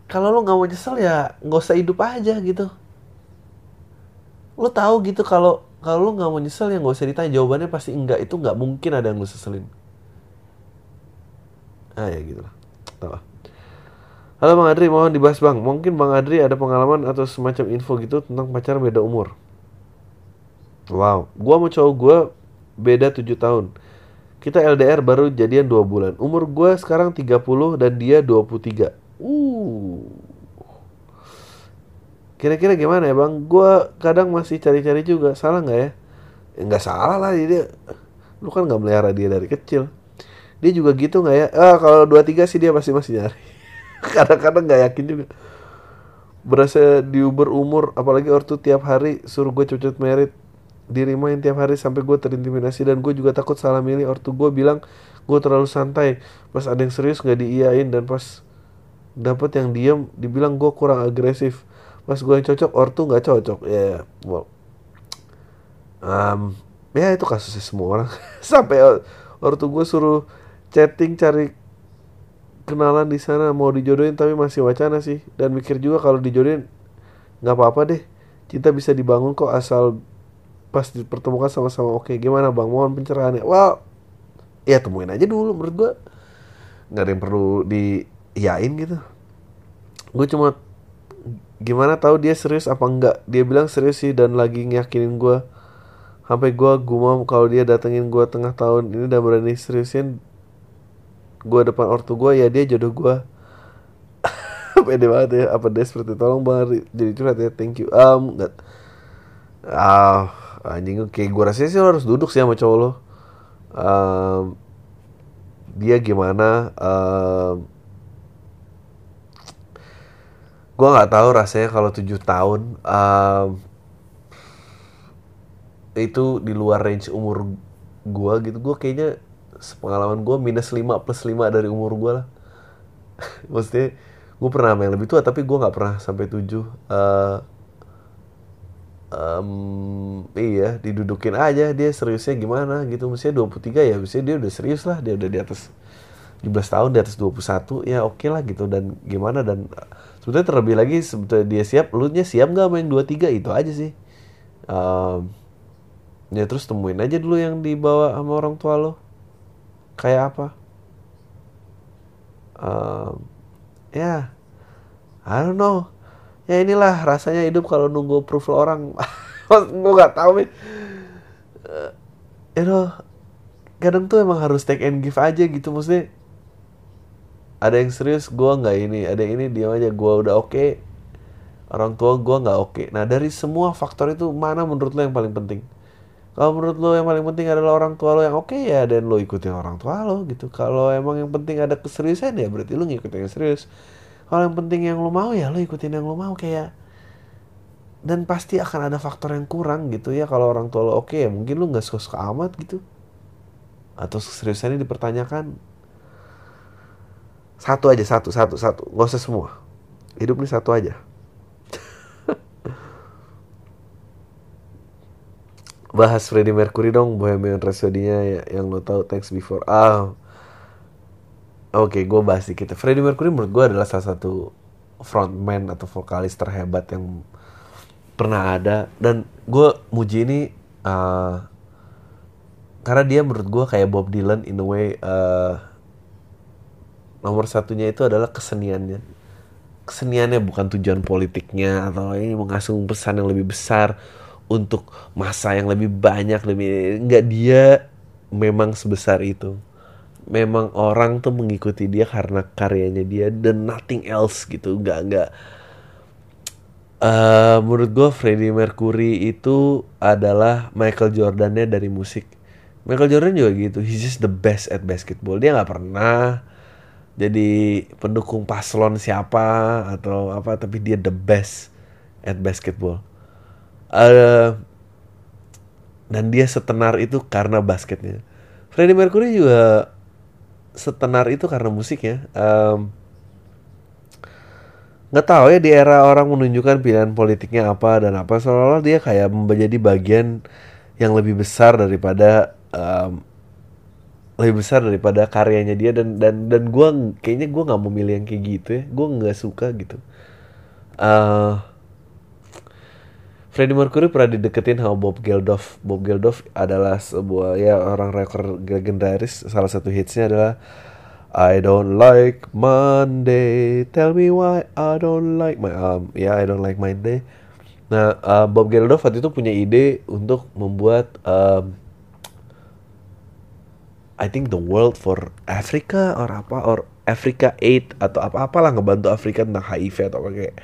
kalau lo nggak mau nyesel ya nggak usah hidup aja gitu. Lo tahu gitu kalau kalau lo nggak mau nyesel ya nggak usah ditanya. Jawabannya pasti enggak. Itu nggak mungkin ada yang lo seselin. Ah ya gitu lah lah. halo bang Adri. Mohon dibahas bang. Mungkin bang Adri ada pengalaman atau semacam info gitu tentang pacar beda umur? Wow. Gua sama cowok gua beda 7 tahun. Kita LDR baru jadian 2 bulan. Umur gua sekarang 30 dan dia 23 uh Kira-kira gimana ya bang? Gua kadang masih cari-cari juga. Salah nggak ya? ya? Nggak salah lah dia. Lu kan nggak melihara dia dari kecil. Dia juga gitu nggak ya? Ah kalau dua tiga sih dia masih masih nyari. Kadang-kadang nggak yakin juga. Berasa diuber umur, apalagi ortu tiap hari suruh gue cepet merit dirimain tiap hari sampai gue terintimidasi dan gue juga takut salah milih ortu gue bilang gue terlalu santai pas ada yang serius nggak diiyain dan pas dapat yang diem dibilang gue kurang agresif pas gue yang cocok ortu nggak cocok. Ya well um, ya itu kasusnya semua orang. Sampai ortu gue suruh chatting cari kenalan di sana mau dijodohin tapi masih wacana sih. Dan mikir juga kalau dijodohin nggak apa-apa deh. Cinta bisa dibangun kok asal pas dipertemukan sama-sama. Oke gimana bang? Mohon pencerahannya. Well ya temuin aja dulu menurut gue nggak ada yang perlu diyain gitu. Gue cuma gimana tahu dia serius apa enggak. Dia bilang serius sih dan lagi ngiyakinin gue sampai gue gumam kalau dia datengin gue tengah tahun ini dan berani seriusin gue depan ortu gue ya dia jodoh gue pede banget ya apa dia seperti tolong bang jadi curhat ya thank you. Um nggak. Ah anjing oke gue rasa sih harus duduk sih sama cowok lo. Um, dia gimana? Um, gue nggak tahu rasanya kalau tujuh tahun um, itu di luar range umur gue gitu. Gue kayaknya pengalaman gue minus 5 plus 5 dari umur gue lah. Maksudnya gue pernah main lebih tua tapi gue nggak pernah sampai 7 uh, um, iya didudukin aja dia seriusnya gimana gitu. Mestinya 23 ya mestinya dia udah serius lah dia udah di atas 17 tahun di atas 21 ya oke okay lah gitu. Dan gimana dan sebetulnya terlebih lagi sebetulnya dia siap lu nya siap nggak main dua tiga? Itu aja sih. Um, ya terus temuin aja dulu yang dibawa sama orang tua lo. Kayak apa? Um, ya I don't know. Ya inilah rasanya hidup kalau nunggu approval orang. Gue nggak tahu nih. Uh, you know kadang tuh emang harus take and give aja gitu. Maksudnya ada yang serius gue nggak ini. Ada yang ini diam aja. Gue udah oke. Okay. orang tua gue nggak oke. Okay. nah dari semua faktor itu mana menurut lo yang paling penting? Kalau menurut lo yang paling penting adalah orang tua lo yang oke okay, ya dan lo ikutin orang tua lo gitu. Kalau emang yang penting ada keseriusan ya berarti lo ngikutin yang serius. Kalau yang penting yang lo mau ya lo ikutin yang lo mau kayak dan pasti akan ada faktor yang kurang gitu ya. Kalau orang tua lo oke okay, ya mungkin lo nggak suka-suka amat gitu. Atau keseriusannya dipertanyakan satu aja, satu, satu, satu. Gak usah semua. Hidup ini satu aja. Bahas Freddie Mercury dong, Bohemian Rhapsody-nya ya, yang lo tau Thanks Before. Ah, Oke, okay, gue bahas dikit. Freddie Mercury menurut gue adalah salah satu frontman atau vokalis terhebat yang pernah ada. Dan gue muji ini uh, karena dia menurut gue kayak Bob Dylan in a way uh, nomor satunya itu adalah keseniannya. Keseniannya bukan tujuan politiknya atau ini mengasung pesan yang lebih besar untuk masa yang lebih banyak lebih nggak dia memang sebesar itu. Memang orang tuh mengikuti dia karena karyanya dia dan nothing else gitu nggak nggak uh, menurut gue Freddie Mercury itu adalah Michael Jordannya dari musik. Michael Jordan juga gitu he's just the best at basketball. Dia nggak pernah jadi pendukung paslon siapa atau apa tapi dia the best at basketball. Uh, dan dia setenar itu karena basketnya. Freddie Mercury juga setenar itu karena musiknya. Um, nggak tahu ya di era orang menunjukkan pilihan politiknya apa dan apa seolah-olah dia kayak menjadi bagian yang lebih besar daripada um, lebih besar daripada karyanya dia dan dan dan gue kayaknya gue nggak mau milih yang kayak gitu ya. Gue nggak suka gitu. Uh, Freddie Mercury pernah dideketin sama Bob Geldof. Bob Geldof adalah sebuah ya orang rekor legendaris. Salah satu hitsnya adalah I don't like Monday. Tell me why I don't like my um ya yeah, I don't like Monday. Nah uh, Bob Geldof waktu itu punya ide untuk membuat um, I think the world for Africa or apa or Africa Aid atau apa-apalah ngebantu Afrika tentang HIV atau apa kayak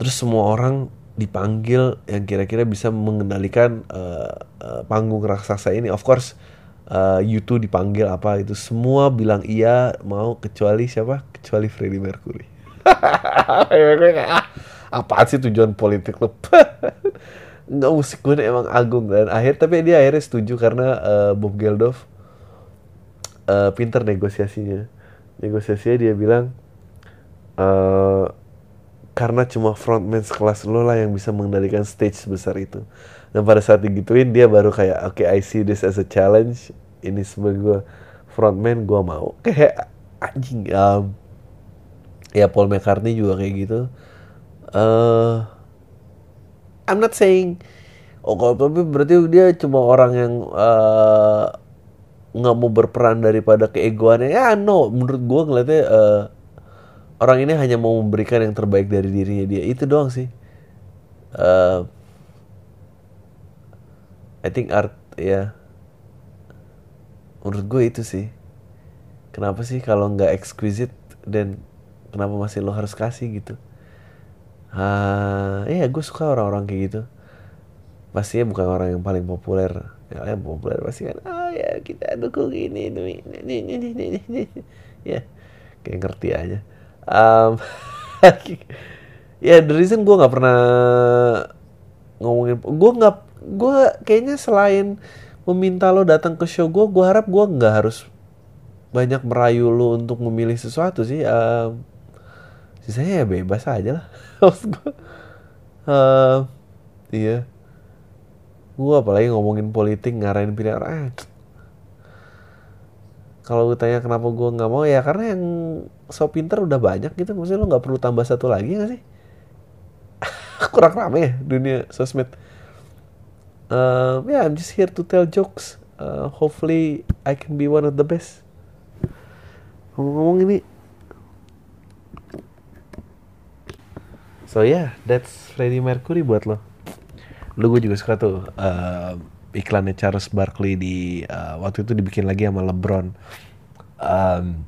terus semua orang dipanggil yang kira-kira bisa mengendalikan uh, uh, panggung raksasa ini. Of course uh, YouTube dipanggil apa itu semua bilang iya mau kecuali siapa? Kecuali Freddie Mercury. Apa sih tujuan politik lo nggak musik gue emang agung dan akhir tapi dia akhirnya setuju karena uh, Bob Geldof uh, pinter negosiasinya. Negosiasinya dia bilang uh, karena cuma frontman sekelas lo lah yang bisa mengendalikan stage sebesar itu. Dan pada saat digituin dia baru kayak oke okay, I see this as a challenge. Ini sebagai gue frontman gue mau. Kayak anjing um, ya Paul McCartney juga kayak gitu. Uh, I'm not saying oh kalau tapi berarti dia cuma orang yang uh, nggak mau berperan daripada keegoannya. Ya no. Menurut gue ngeliatnya uh, orang ini hanya mau memberikan yang terbaik dari dirinya dia. Itu doang sih. Uh, I think art ya. Menurut gue itu sih. Kenapa sih kalau nggak exquisite dan kenapa masih lo harus kasih gitu? Ah iya gue suka orang-orang kayak gitu. Pastinya bukan orang yang paling populer yang populer pasti kan ah ya kita dukung ini ini ini ini ini, ini, ini. ya kayak ngerti aja. Um, ya the reason gue nggak pernah ngomongin gue nggak gue kayaknya selain meminta lo datang ke show gue gue harap gue nggak harus banyak merayu lo untuk memilih sesuatu sih um, sisanya ya bebas aja lah. Maksud gue uh, iya gue apalagi ngomongin politik ngarahin pilihan eh, kalau gue tanya kenapa gue nggak mau ya karena yang so pinter udah banyak gitu. Maksudnya lo nggak perlu tambah satu lagi gak sih? Kurang rame ya dunia sosmed. Uh, yeah I'm just here to tell jokes. Uh, hopefully I can be one of the best. Ngomong-ngomong ini. So yeah that's Freddie Mercury buat lo lu gue juga suka tuh uh, iklannya Charles Barkley di uh, waktu itu dibikin lagi sama LeBron. Um,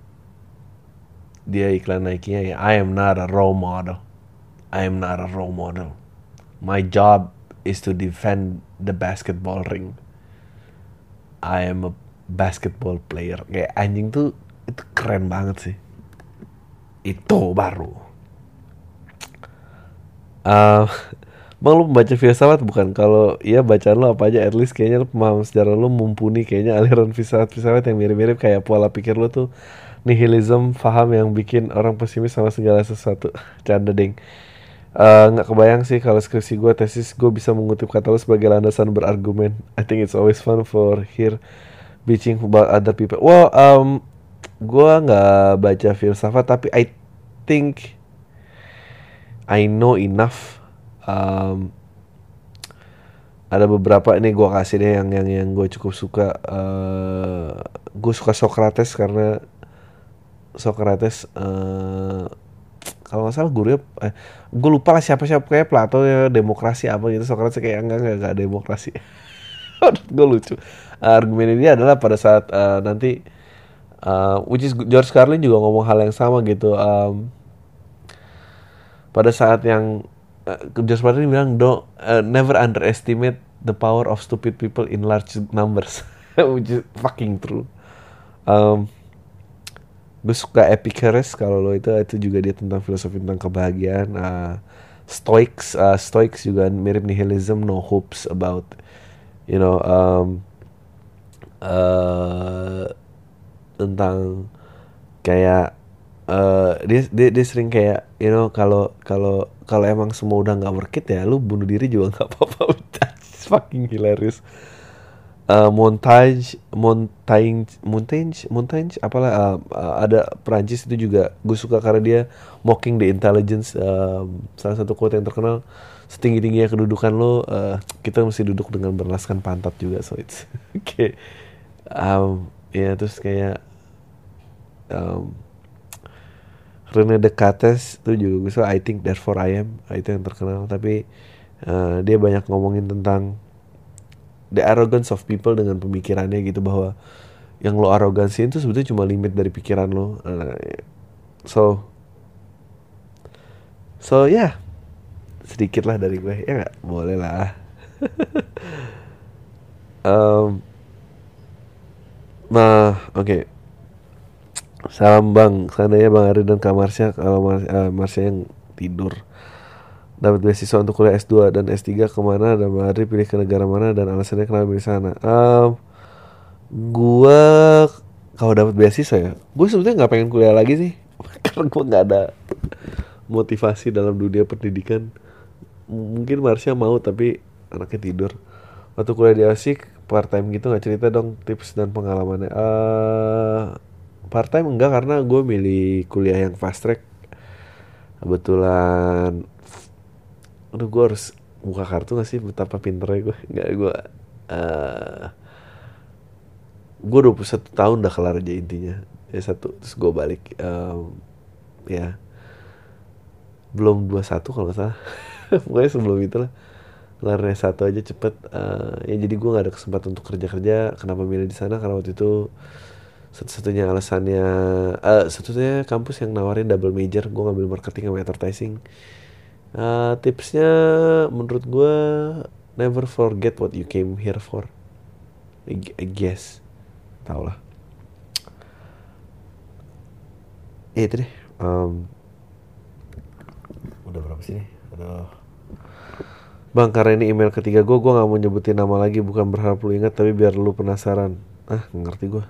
dia iklan Nike-nya ya, I am not a role model. I am not a role model. My job is to defend the basketball ring. I am a basketball player. Kayak anjing tuh itu keren banget sih. Itu baru. Uh, Bang lu membaca filsafat bukan? Kalau iya bacaan lo apa aja at least kayaknya lo pemahaman sejarah lo mumpuni kayaknya aliran filsafat-filsafat yang mirip-mirip kayak pola pikir lo tuh nihilism faham yang bikin orang pesimis sama segala sesuatu. Canda ding. Eh, nggak uh, kebayang sih kalau skripsi gue tesis gue bisa mengutip kata lo sebagai landasan berargumen. I think it's always fun for hear bitching about other people. Well, um, gue nggak baca filsafat tapi I think I know enough um, ada beberapa ini gue kasih deh yang yang yang gue cukup suka. Uh, gue suka Socrates karena Socrates uh, kalau nggak salah guru eh, gue lupa lah siapa siapa kayak Plato ya demokrasi apa gitu. Socrates kayak enggak enggak, enggak demokrasi. Gue lucu. Argumen ini adalah pada saat uh, nanti uh, which is George Carlin juga ngomong hal yang sama gitu. Um, pada saat yang uh, Josh Martin bilang don't uh, never underestimate the power of stupid people in large numbers. Which is fucking true. Um, gue suka Epicurus kalau lo itu itu juga dia tentang filosofi tentang kebahagiaan uh, Stoics uh, Stoics juga mirip nihilism no hopes about you know um, uh, tentang kayak uh, dia, dia dia sering kayak you know kalau kalau kalau emang semua udah nggak work it ya lu bunuh diri juga nggak apa-apa. Fucking hilarious. Uh, montage montage montage montage apalah uh, uh, ada Perancis itu juga. Gue suka karena dia mocking the intelligence uh, salah satu quote yang terkenal setinggi tingginya kedudukan lo uh, kita mesti duduk dengan berlaskan pantat juga. So it's okay. Um, ya yeah, terus kayak um, Rene Descartes itu juga gue I think therefore I am. Itu yang terkenal. Tapi uh, dia banyak ngomongin tentang the arrogance of people dengan pemikirannya gitu bahwa yang lo arogansi itu sebetulnya cuma limit dari pikiran lo. Uh, so so ya yeah. sedikit lah dari gue. Ya nggak? Boleh lah. Um, nah oke. okay. Salam bang, seandainya bang Ari dan Kak Marsha kalau Mar uh, Marsha yang tidur dapat beasiswa untuk kuliah S2 dan S3 ke mana dan Bang Ari pilih ke negara mana dan alasannya kenapa di sana. Um, gua kalau dapat beasiswa ya, gue sebetulnya nggak pengen kuliah lagi sih. Karena gue nggak ada motivasi dalam dunia pendidikan. Mungkin Marsha mau tapi anaknya tidur. Waktu kuliah di Asik part time gitu nggak cerita dong tips dan pengalamannya. Uh, part time enggak karena gue milih kuliah yang fast track. Kebetulan aduh gue harus buka kartu gak sih? Betapa pinternya gue nggak gue uh, gue 21 tahun udah kelar aja intinya. Ya satu terus gue balik um, ya. Belum 21 kalau nggak salah. Pokoknya sebelum itu lah kelarnya satu aja cepet uh, ya jadi gue nggak ada kesempatan untuk kerja kerja kenapa milih di sana? Karena waktu itu satu-satunya alasannya uh, satu-satunya kampus yang nawarin double major gue ngambil marketing sama advertising. Uh, tipsnya menurut gue never forget what you came here for. I, I guess. Tau lah. Ya itu deh. Um, udah berapa sih nih? Aduh. Bang, karena ini email ketiga gue, gue gak mau nyebutin nama lagi, bukan berharap lu ingat, tapi biar lu penasaran. Ah, ngerti gue.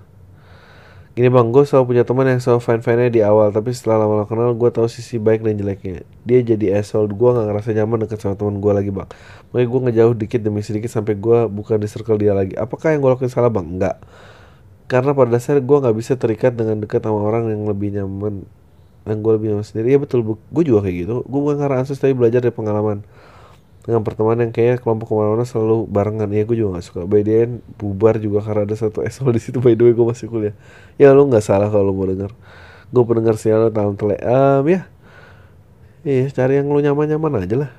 Gini bang, gue selalu punya teman yang selalu fine-fine di awal, tapi setelah lama-lama kenal, gue tahu sisi baik dan jeleknya. Dia jadi asshole, gue gak ngerasa nyaman deket sama teman gue lagi bang. Makanya gue ngejauh dikit demi sedikit sampai gue bukan di circle dia lagi. Apakah yang gue lakuin salah bang? Enggak. Karena pada dasarnya gue gak bisa terikat dengan dekat sama orang yang lebih nyaman yang gue lebih nyaman sendiri ya betul gue juga kayak gitu gue bukan karena ansos tapi belajar dari pengalaman dengan pertemanan yang kayaknya kelompok ke mana-mana selalu barengan. Ya gue juga gak suka. By the end bubar juga karena ada satu esol di situ. By the way gue masih kuliah. Ya lu nggak salah kalau mau denger. Gue pendengar sial tahun telek um, ya. Iya cari yang lu nyaman-nyaman aja lah.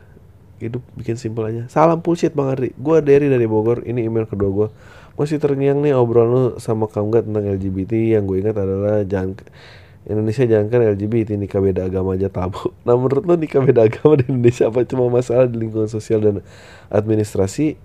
Hidup bikin simpel aja. Salam bullshit bang Ari gue dari dari Bogor. Ini email kedua gue masih terngiang nih obrolan lu sama kamu tentang LGBT yang gue ingat adalah jangan Indonesia jangan kan LGBT nikah beda agama aja tabu. Nah menurut lo nikah beda agama di Indonesia apa cuma masalah di lingkungan sosial dan administrasi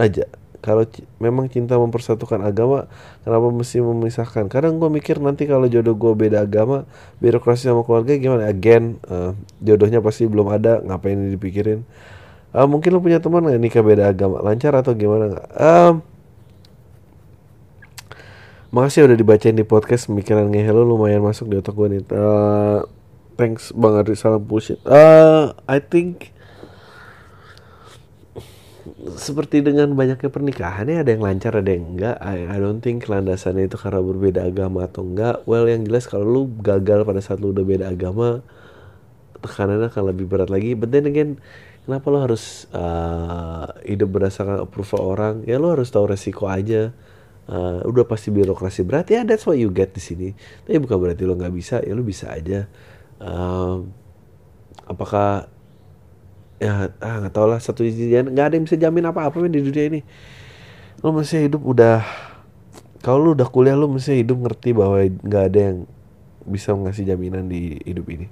aja? Kalau memang cinta mempersatukan agama, kenapa mesti memisahkan? Kadang gue mikir nanti kalau jodoh gue beda agama, birokrasi sama keluarga gimana? Again, uh, jodohnya pasti belum ada, ngapain dipikirin? Uh, mungkin lo punya teman nggak nikah beda agama, lancar atau gimana nggak? Um, Makasih udah dibacain di podcast Pemikiran ngehe lo lumayan masuk di otak gue nih. Uh, Thanks banget salam bullshit. Uh, I think seperti dengan banyaknya pernikahan ya ada yang lancar ada yang enggak. I, I don't think landasannya itu karena berbeda agama atau enggak. Well yang jelas kalau lu gagal pada saat lu udah beda agama tekanannya akan lebih berat lagi. But then again kenapa lo harus uh, hidup berdasarkan approval orang? Ya lo harus tahu resiko aja uh, udah pasti birokrasi berat. Ya that's what you get di sini. Tapi bukan berarti lo nggak bisa. Ya lo bisa aja. Um, apakah ya ah nggak tau lah. Satu jalan nggak ada yang bisa jamin apa apa di dunia ini. Lo masih hidup udah kalau lo udah kuliah lo mesti hidup ngerti bahwa nggak ada yang bisa ngasih jaminan di hidup ini.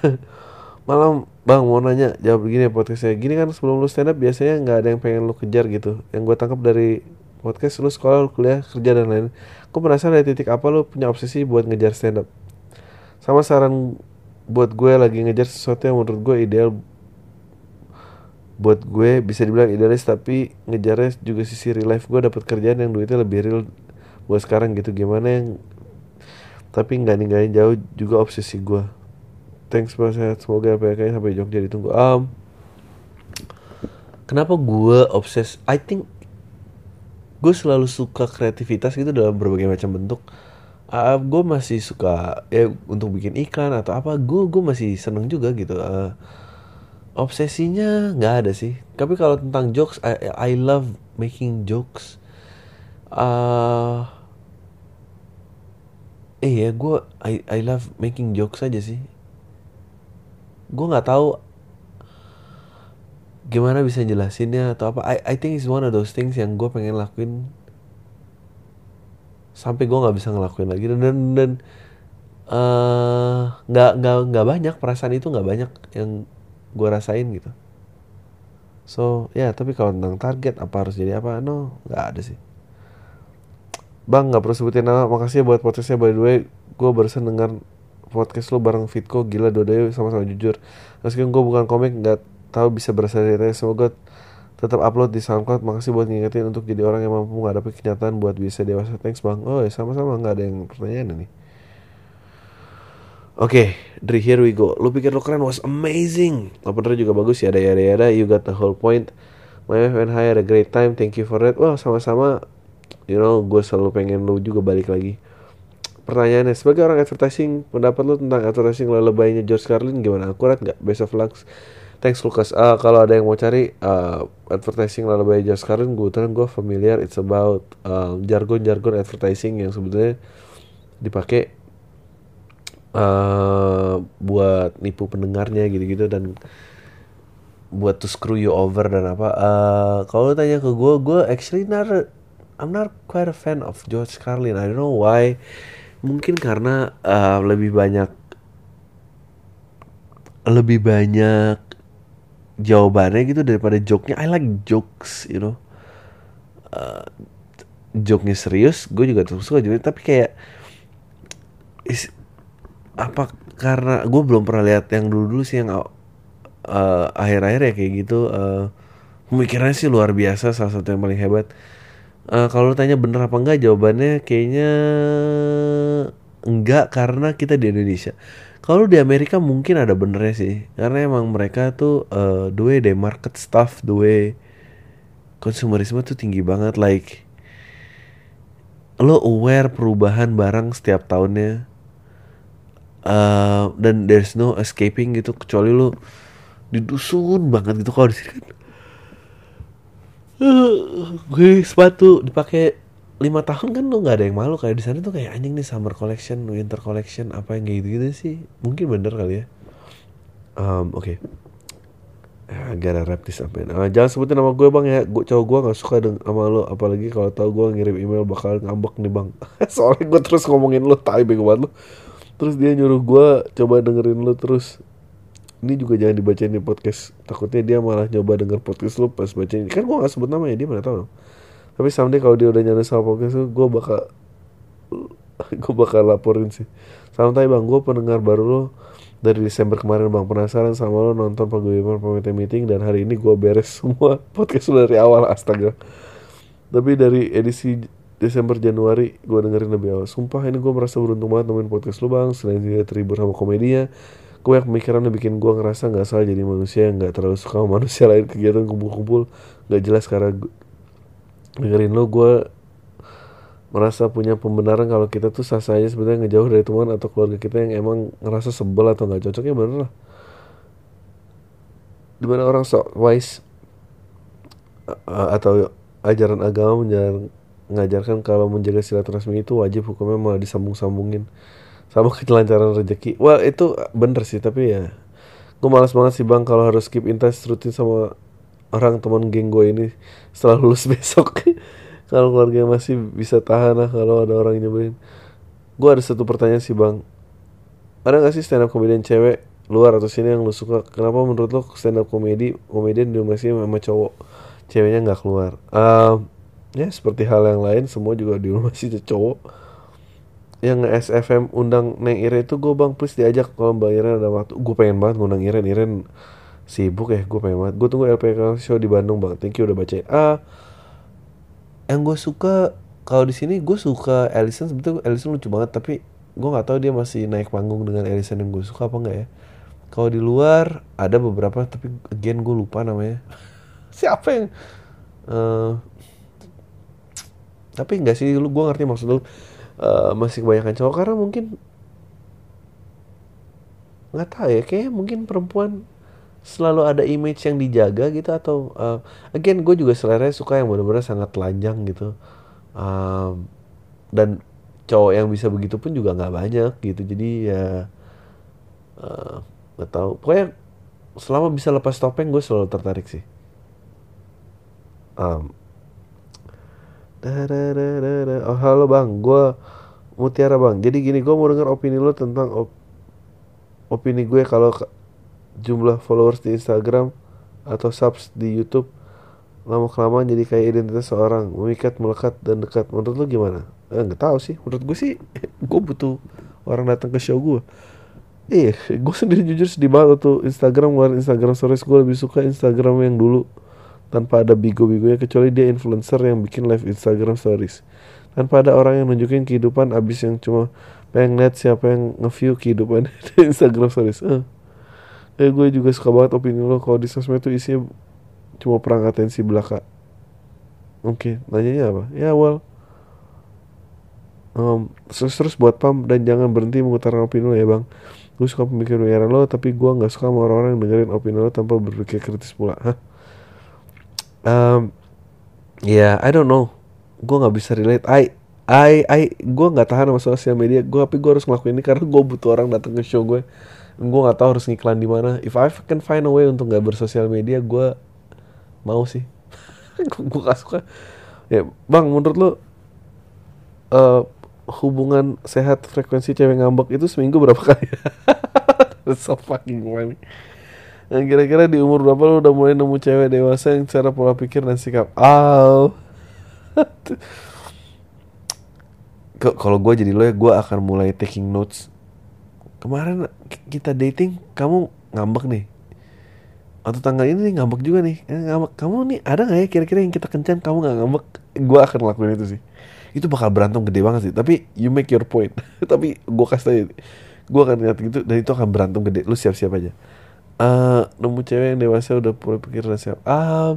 Malam bang mau nanya jawab begini ya podcastnya gini kan sebelum lu stand up biasanya nggak ada yang pengen lu kejar gitu. Yang gue tangkap dari podcast lu sekolah lu kuliah kerja dan lain aku penasaran dari titik apa lu punya obsesi buat ngejar stand up sama saran buat gue lagi ngejar sesuatu yang menurut gue ideal. Buat gue bisa dibilang idealis tapi ngejarnya juga sisi real life gue dapat kerjaan yang duitnya lebih real buat sekarang gitu. Gimana yang tapi nggak ninggalin jauh juga obsesi gue. Thanks banget semoga LPK sampai Jogja ditunggu. Um, kenapa gue obses? I think gue selalu suka kreativitas gitu dalam berbagai macam bentuk. Uh, gue masih suka ya untuk bikin iklan atau apa gue gue masih seneng juga gitu. Uh, obsesinya nggak ada sih. Tapi kalau tentang jokes I, I love making jokes. Uh, eh ya gue I, I love making jokes aja sih. Gue nggak tahu gimana bisa jelasinnya atau apa? I, I think it's one of those things yang gue pengen lakuin sampai gue nggak bisa ngelakuin lagi. Dan dan eh, nggak uh, nggak nggak banyak perasaan itu nggak banyak yang gue rasain gitu. So ya tapi kalau tentang target apa harus jadi apa? No nggak ada sih. Bang nggak perlu sebutin nama. Makasih ya buat podcastnya. By the way gue barusan dengar podcast lo bareng Fitko. Gila dua sama-sama jujur. Meskipun gue bukan komik nggak tahu bisa berasal dari semoga tetap upload di SoundCloud makasih buat ngingetin untuk jadi orang yang mampu menghadapi kenyataan buat bisa dewasa thanks bang oh ya sama-sama nggak ada yang pertanyaan nih Oke, Dri, here we go. Lu pikir lu keren was amazing. Opener juga bagus ya, ada ya, ada You got the whole point. My wife and I had a great time. Thank you for that. Wah, sama-sama. You know, gue selalu pengen lu juga balik lagi. Pertanyaannya, sebagai orang advertising, pendapat lu tentang advertising lebaynya George Carlin gimana? Akurat nggak? Best of luck. Thanks Lucas. Uh, kalau ada yang mau cari uh, advertising lebay George Carlin, gue terang gue familiar. It's about jargon jargon-jargon advertising yang sebetulnya dipakai uh, buat nipu pendengarnya gitu-gitu dan buat to screw you over dan apa uh, kalau tanya ke gue gue actually not I'm not quite a fan of George Carlin I don't know why mungkin karena uh, lebih banyak lebih banyak jawabannya gitu daripada joke-nya. I like jokes you know. Uh, joke-nya serius gue juga terus suka juga tapi kayak is, apa karena gue belum pernah lihat yang dulu dulu sih yang uh, akhir-akhir ya kayak gitu uh, pemikirannya sih luar biasa salah satu yang paling hebat. Uh, kalau tanya bener apa enggak jawabannya kayaknya enggak karena kita di Indonesia kalau di Amerika mungkin ada benernya sih. Karena emang mereka tuh uh, the way they market stuff the way konsumerisme tuh tinggi banget. Like lo aware perubahan barang setiap tahunnya. Uh, dan there's no escaping gitu. Kecuali lo didusun banget gitu. Kalau di sini kan uh, gue sepatu dipakai lima tahun kan lo nggak ada yang malu. Kayak di sana tuh kayak anjing nih summer collection winter collection apa yang gitu gitu sih. Mungkin bener kali ya. Um, oke. Okay. Ya, gara rap this up uh, jangan sebutin nama gue bang ya. Gue cowok gue nggak suka dengan sama lo apalagi kalau tau gue ngirim email bakal ngambek nih bang. Soalnya gue terus ngomongin lo tai bego banget lo terus dia nyuruh gue coba dengerin lo terus. Ini juga jangan dibacain di podcast. Takutnya dia malah nyoba denger podcast lu pas bacain. Kan gue gak sebut namanya dia mana tahu tapi someday kalau dia udah nyari sama podcast gue bakal gue bakal laporin sih. Santai bang gue pendengar baru lo dari Desember kemarin bang penasaran sama lo nonton paguyuban pemimpin meeting dan hari ini gue beres semua podcast lu dari awal astaga. Tapi dari edisi Desember Januari gue dengerin lebih awal. Sumpah ini gue merasa beruntung banget nemuin podcast lu bang. Selain dia terhibur sama komedinya gue yang pemikiran bikin gue ngerasa nggak salah jadi manusia yang nggak terlalu suka sama manusia lain. Kegiatan kumpul-kumpul nggak jelas karena dengerin lo gue merasa punya pembenaran kalau kita tuh sah saja sebenarnya ngejauh dari teman atau keluarga kita yang emang ngerasa sebel atau nggak cocoknya bener lah. Di mana orang sok wise atau ajaran agama mengajarkan kalau menjaga silaturahmi itu wajib hukumnya malah disambung-sambungin. Sama kelancaran rezeki well itu bener sih tapi ya gue malas banget sih bang kalau harus keep in touch rutin sama orang teman geng gue ini setelah lulus besok. Kalau keluarga masih bisa tahan lah kalau ada orang yang nyebelin. Gue ada satu pertanyaan sih bang. Ada gak sih stand up comedian cewek luar atau sini yang lu suka? Kenapa menurut lo stand up comedy komedian di masih sama cowok? Ceweknya nggak keluar. Um, ya seperti hal yang lain semua juga di rumah sih cowok. Yang SFM undang Neng Iren itu gue bang please diajak kalau Mbak Iren ada waktu. Gue pengen banget ngundang Iren. Iren sibuk ya gue pengen banget. Gue tunggu LPK show di Bandung bang. Thank you udah baca ah yang gue suka kalau di sini gue suka Ellison sebetulnya Ellison lucu banget tapi gue nggak tahu dia masih naik panggung dengan Ellison yang gue suka apa enggak ya. Kalau di luar ada beberapa tapi again gue lupa namanya. Siapa yang uh, tapi enggak sih lu gue ngerti maksud lu. Uh, masih kebanyakan cowok karena mungkin nggak tahu ya kayak mungkin perempuan selalu ada image yang dijaga gitu atau uh, again gue juga selera suka yang benar-benar sangat telanjang gitu. Um, dan cowok yang bisa begitu pun juga nggak banyak gitu. Jadi ya uh, nggak tahu. Pokoknya selama bisa lepas topeng gue selalu tertarik sih. Um, Oh halo bang, gue Mutiara bang. Jadi gini, gue mau denger opini lo tentang op opini gue kalau jumlah followers di Instagram atau subs di YouTube lama kelamaan jadi kayak identitas seorang memikat, melekat dan dekat. Menurut lo gimana? Eh, nggak tahu sih. Menurut gue sih, gue butuh orang datang ke show gue. Iya, gue sendiri jujur sedih banget tuh Instagram ngeluarin Instagram stories gue lebih suka Instagram yang dulu tanpa ada bigo-bigonya kecuali dia influencer yang bikin live Instagram stories tanpa ada orang yang nunjukin kehidupan abis yang cuma pengen lihat siapa yang nge-view kehidupan di Instagram stories eh eh gue juga suka banget opini lo. Kalau di sosmed tuh isinya cuma perang atensi belaka. Oke nanyanya apa? Ya well um, terus terus buat pam dan jangan berhenti mengutarakan opini lo ya bang. Gue suka pemikiran lo tapi gue nggak suka sama orang-orang yang dengerin opini lo tanpa berpikir kritis pula. Hah? Um, ya yeah, I don't know. Gue nggak bisa relate. I I I gue nggak tahan sama sosial media gue tapi gue harus ngelakuin ini karena gue butuh orang datang ke show gue gue nggak tahu harus ngiklan di mana. If I can find a way untuk nggak bersosial media gue mau sih. Gue gak suka. Ya bang menurut lo uh, hubungan sehat frekuensi cewek ngambek itu seminggu berapa kali? So fucking funny. Nah, kira-kira di umur berapa lo udah mulai nemu cewek dewasa yang cara pola pikir dan sikap? Aw Kalau gue jadi lo ya gue akan mulai taking notes Kemarin kita dating kamu ngambek nih. Atau tanggal ini nih ngambek juga nih. Ngambek. Kamu nih ada nggak ya kira-kira yang kita kencan kamu nggak ngambek? Gue akan lakuin itu sih. Itu bakal berantem gede banget sih. Tapi you make your point. Tapi gue kasih tau gue akan lihat gitu dan itu akan berantem gede. Lu siap-siap aja. Uh, nemu cewek yang dewasa udah mulai pikir dan siap. Ah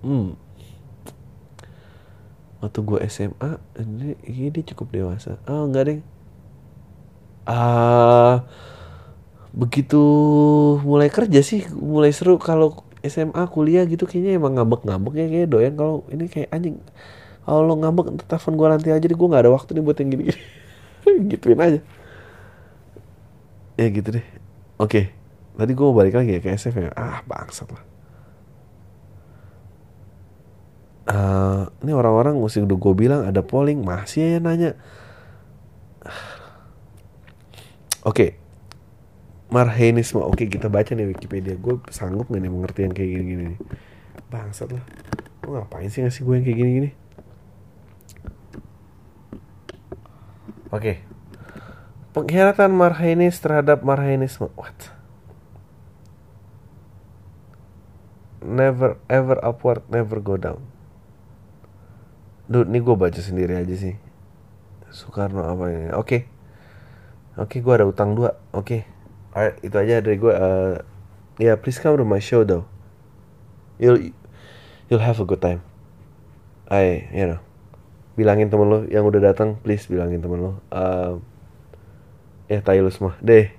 hmm. Waktu gue SMA ini, ini cukup dewasa. Oh enggak deh ah uh, begitu mulai kerja sih mulai seru kalau SMA kuliah gitu kayaknya emang ngambek-ngambek ya kayak doyan kalau ini kayak anjing kalau lo ngambek telepon gue nanti aja deh gue nggak ada waktu nih buat yang gini, -gini. gituin aja. Ya gitu deh. Oke tadi gue balik lagi ya ke SF ya ah bangsat lah. Uh, ini orang-orang mesti udah gue bilang ada polling masih ya nanya oke. Okay marhenisme oke kita baca nih Wikipedia. Gue sanggup gak nih mengerti yang kayak gini-gini bangsat lah. Lo ngapain sih ngasih gue yang kayak gini-gini? Oke. Pengkhianatan marhenis terhadap marhenisme what? Never ever upward never go down. Duh, ini gue baca sendiri aja sih. Soekarno apa ini? Oke. okay. Oke okay, gue ada utang dua oke okay Alright, itu aja dari gue. Uh, ya, yeah, please come to my show though. You'll you'll have a good time. I, you know, bilangin temen lo yang udah datang, please bilangin temen lo. Uh, ya, tayo lo semua. Deh,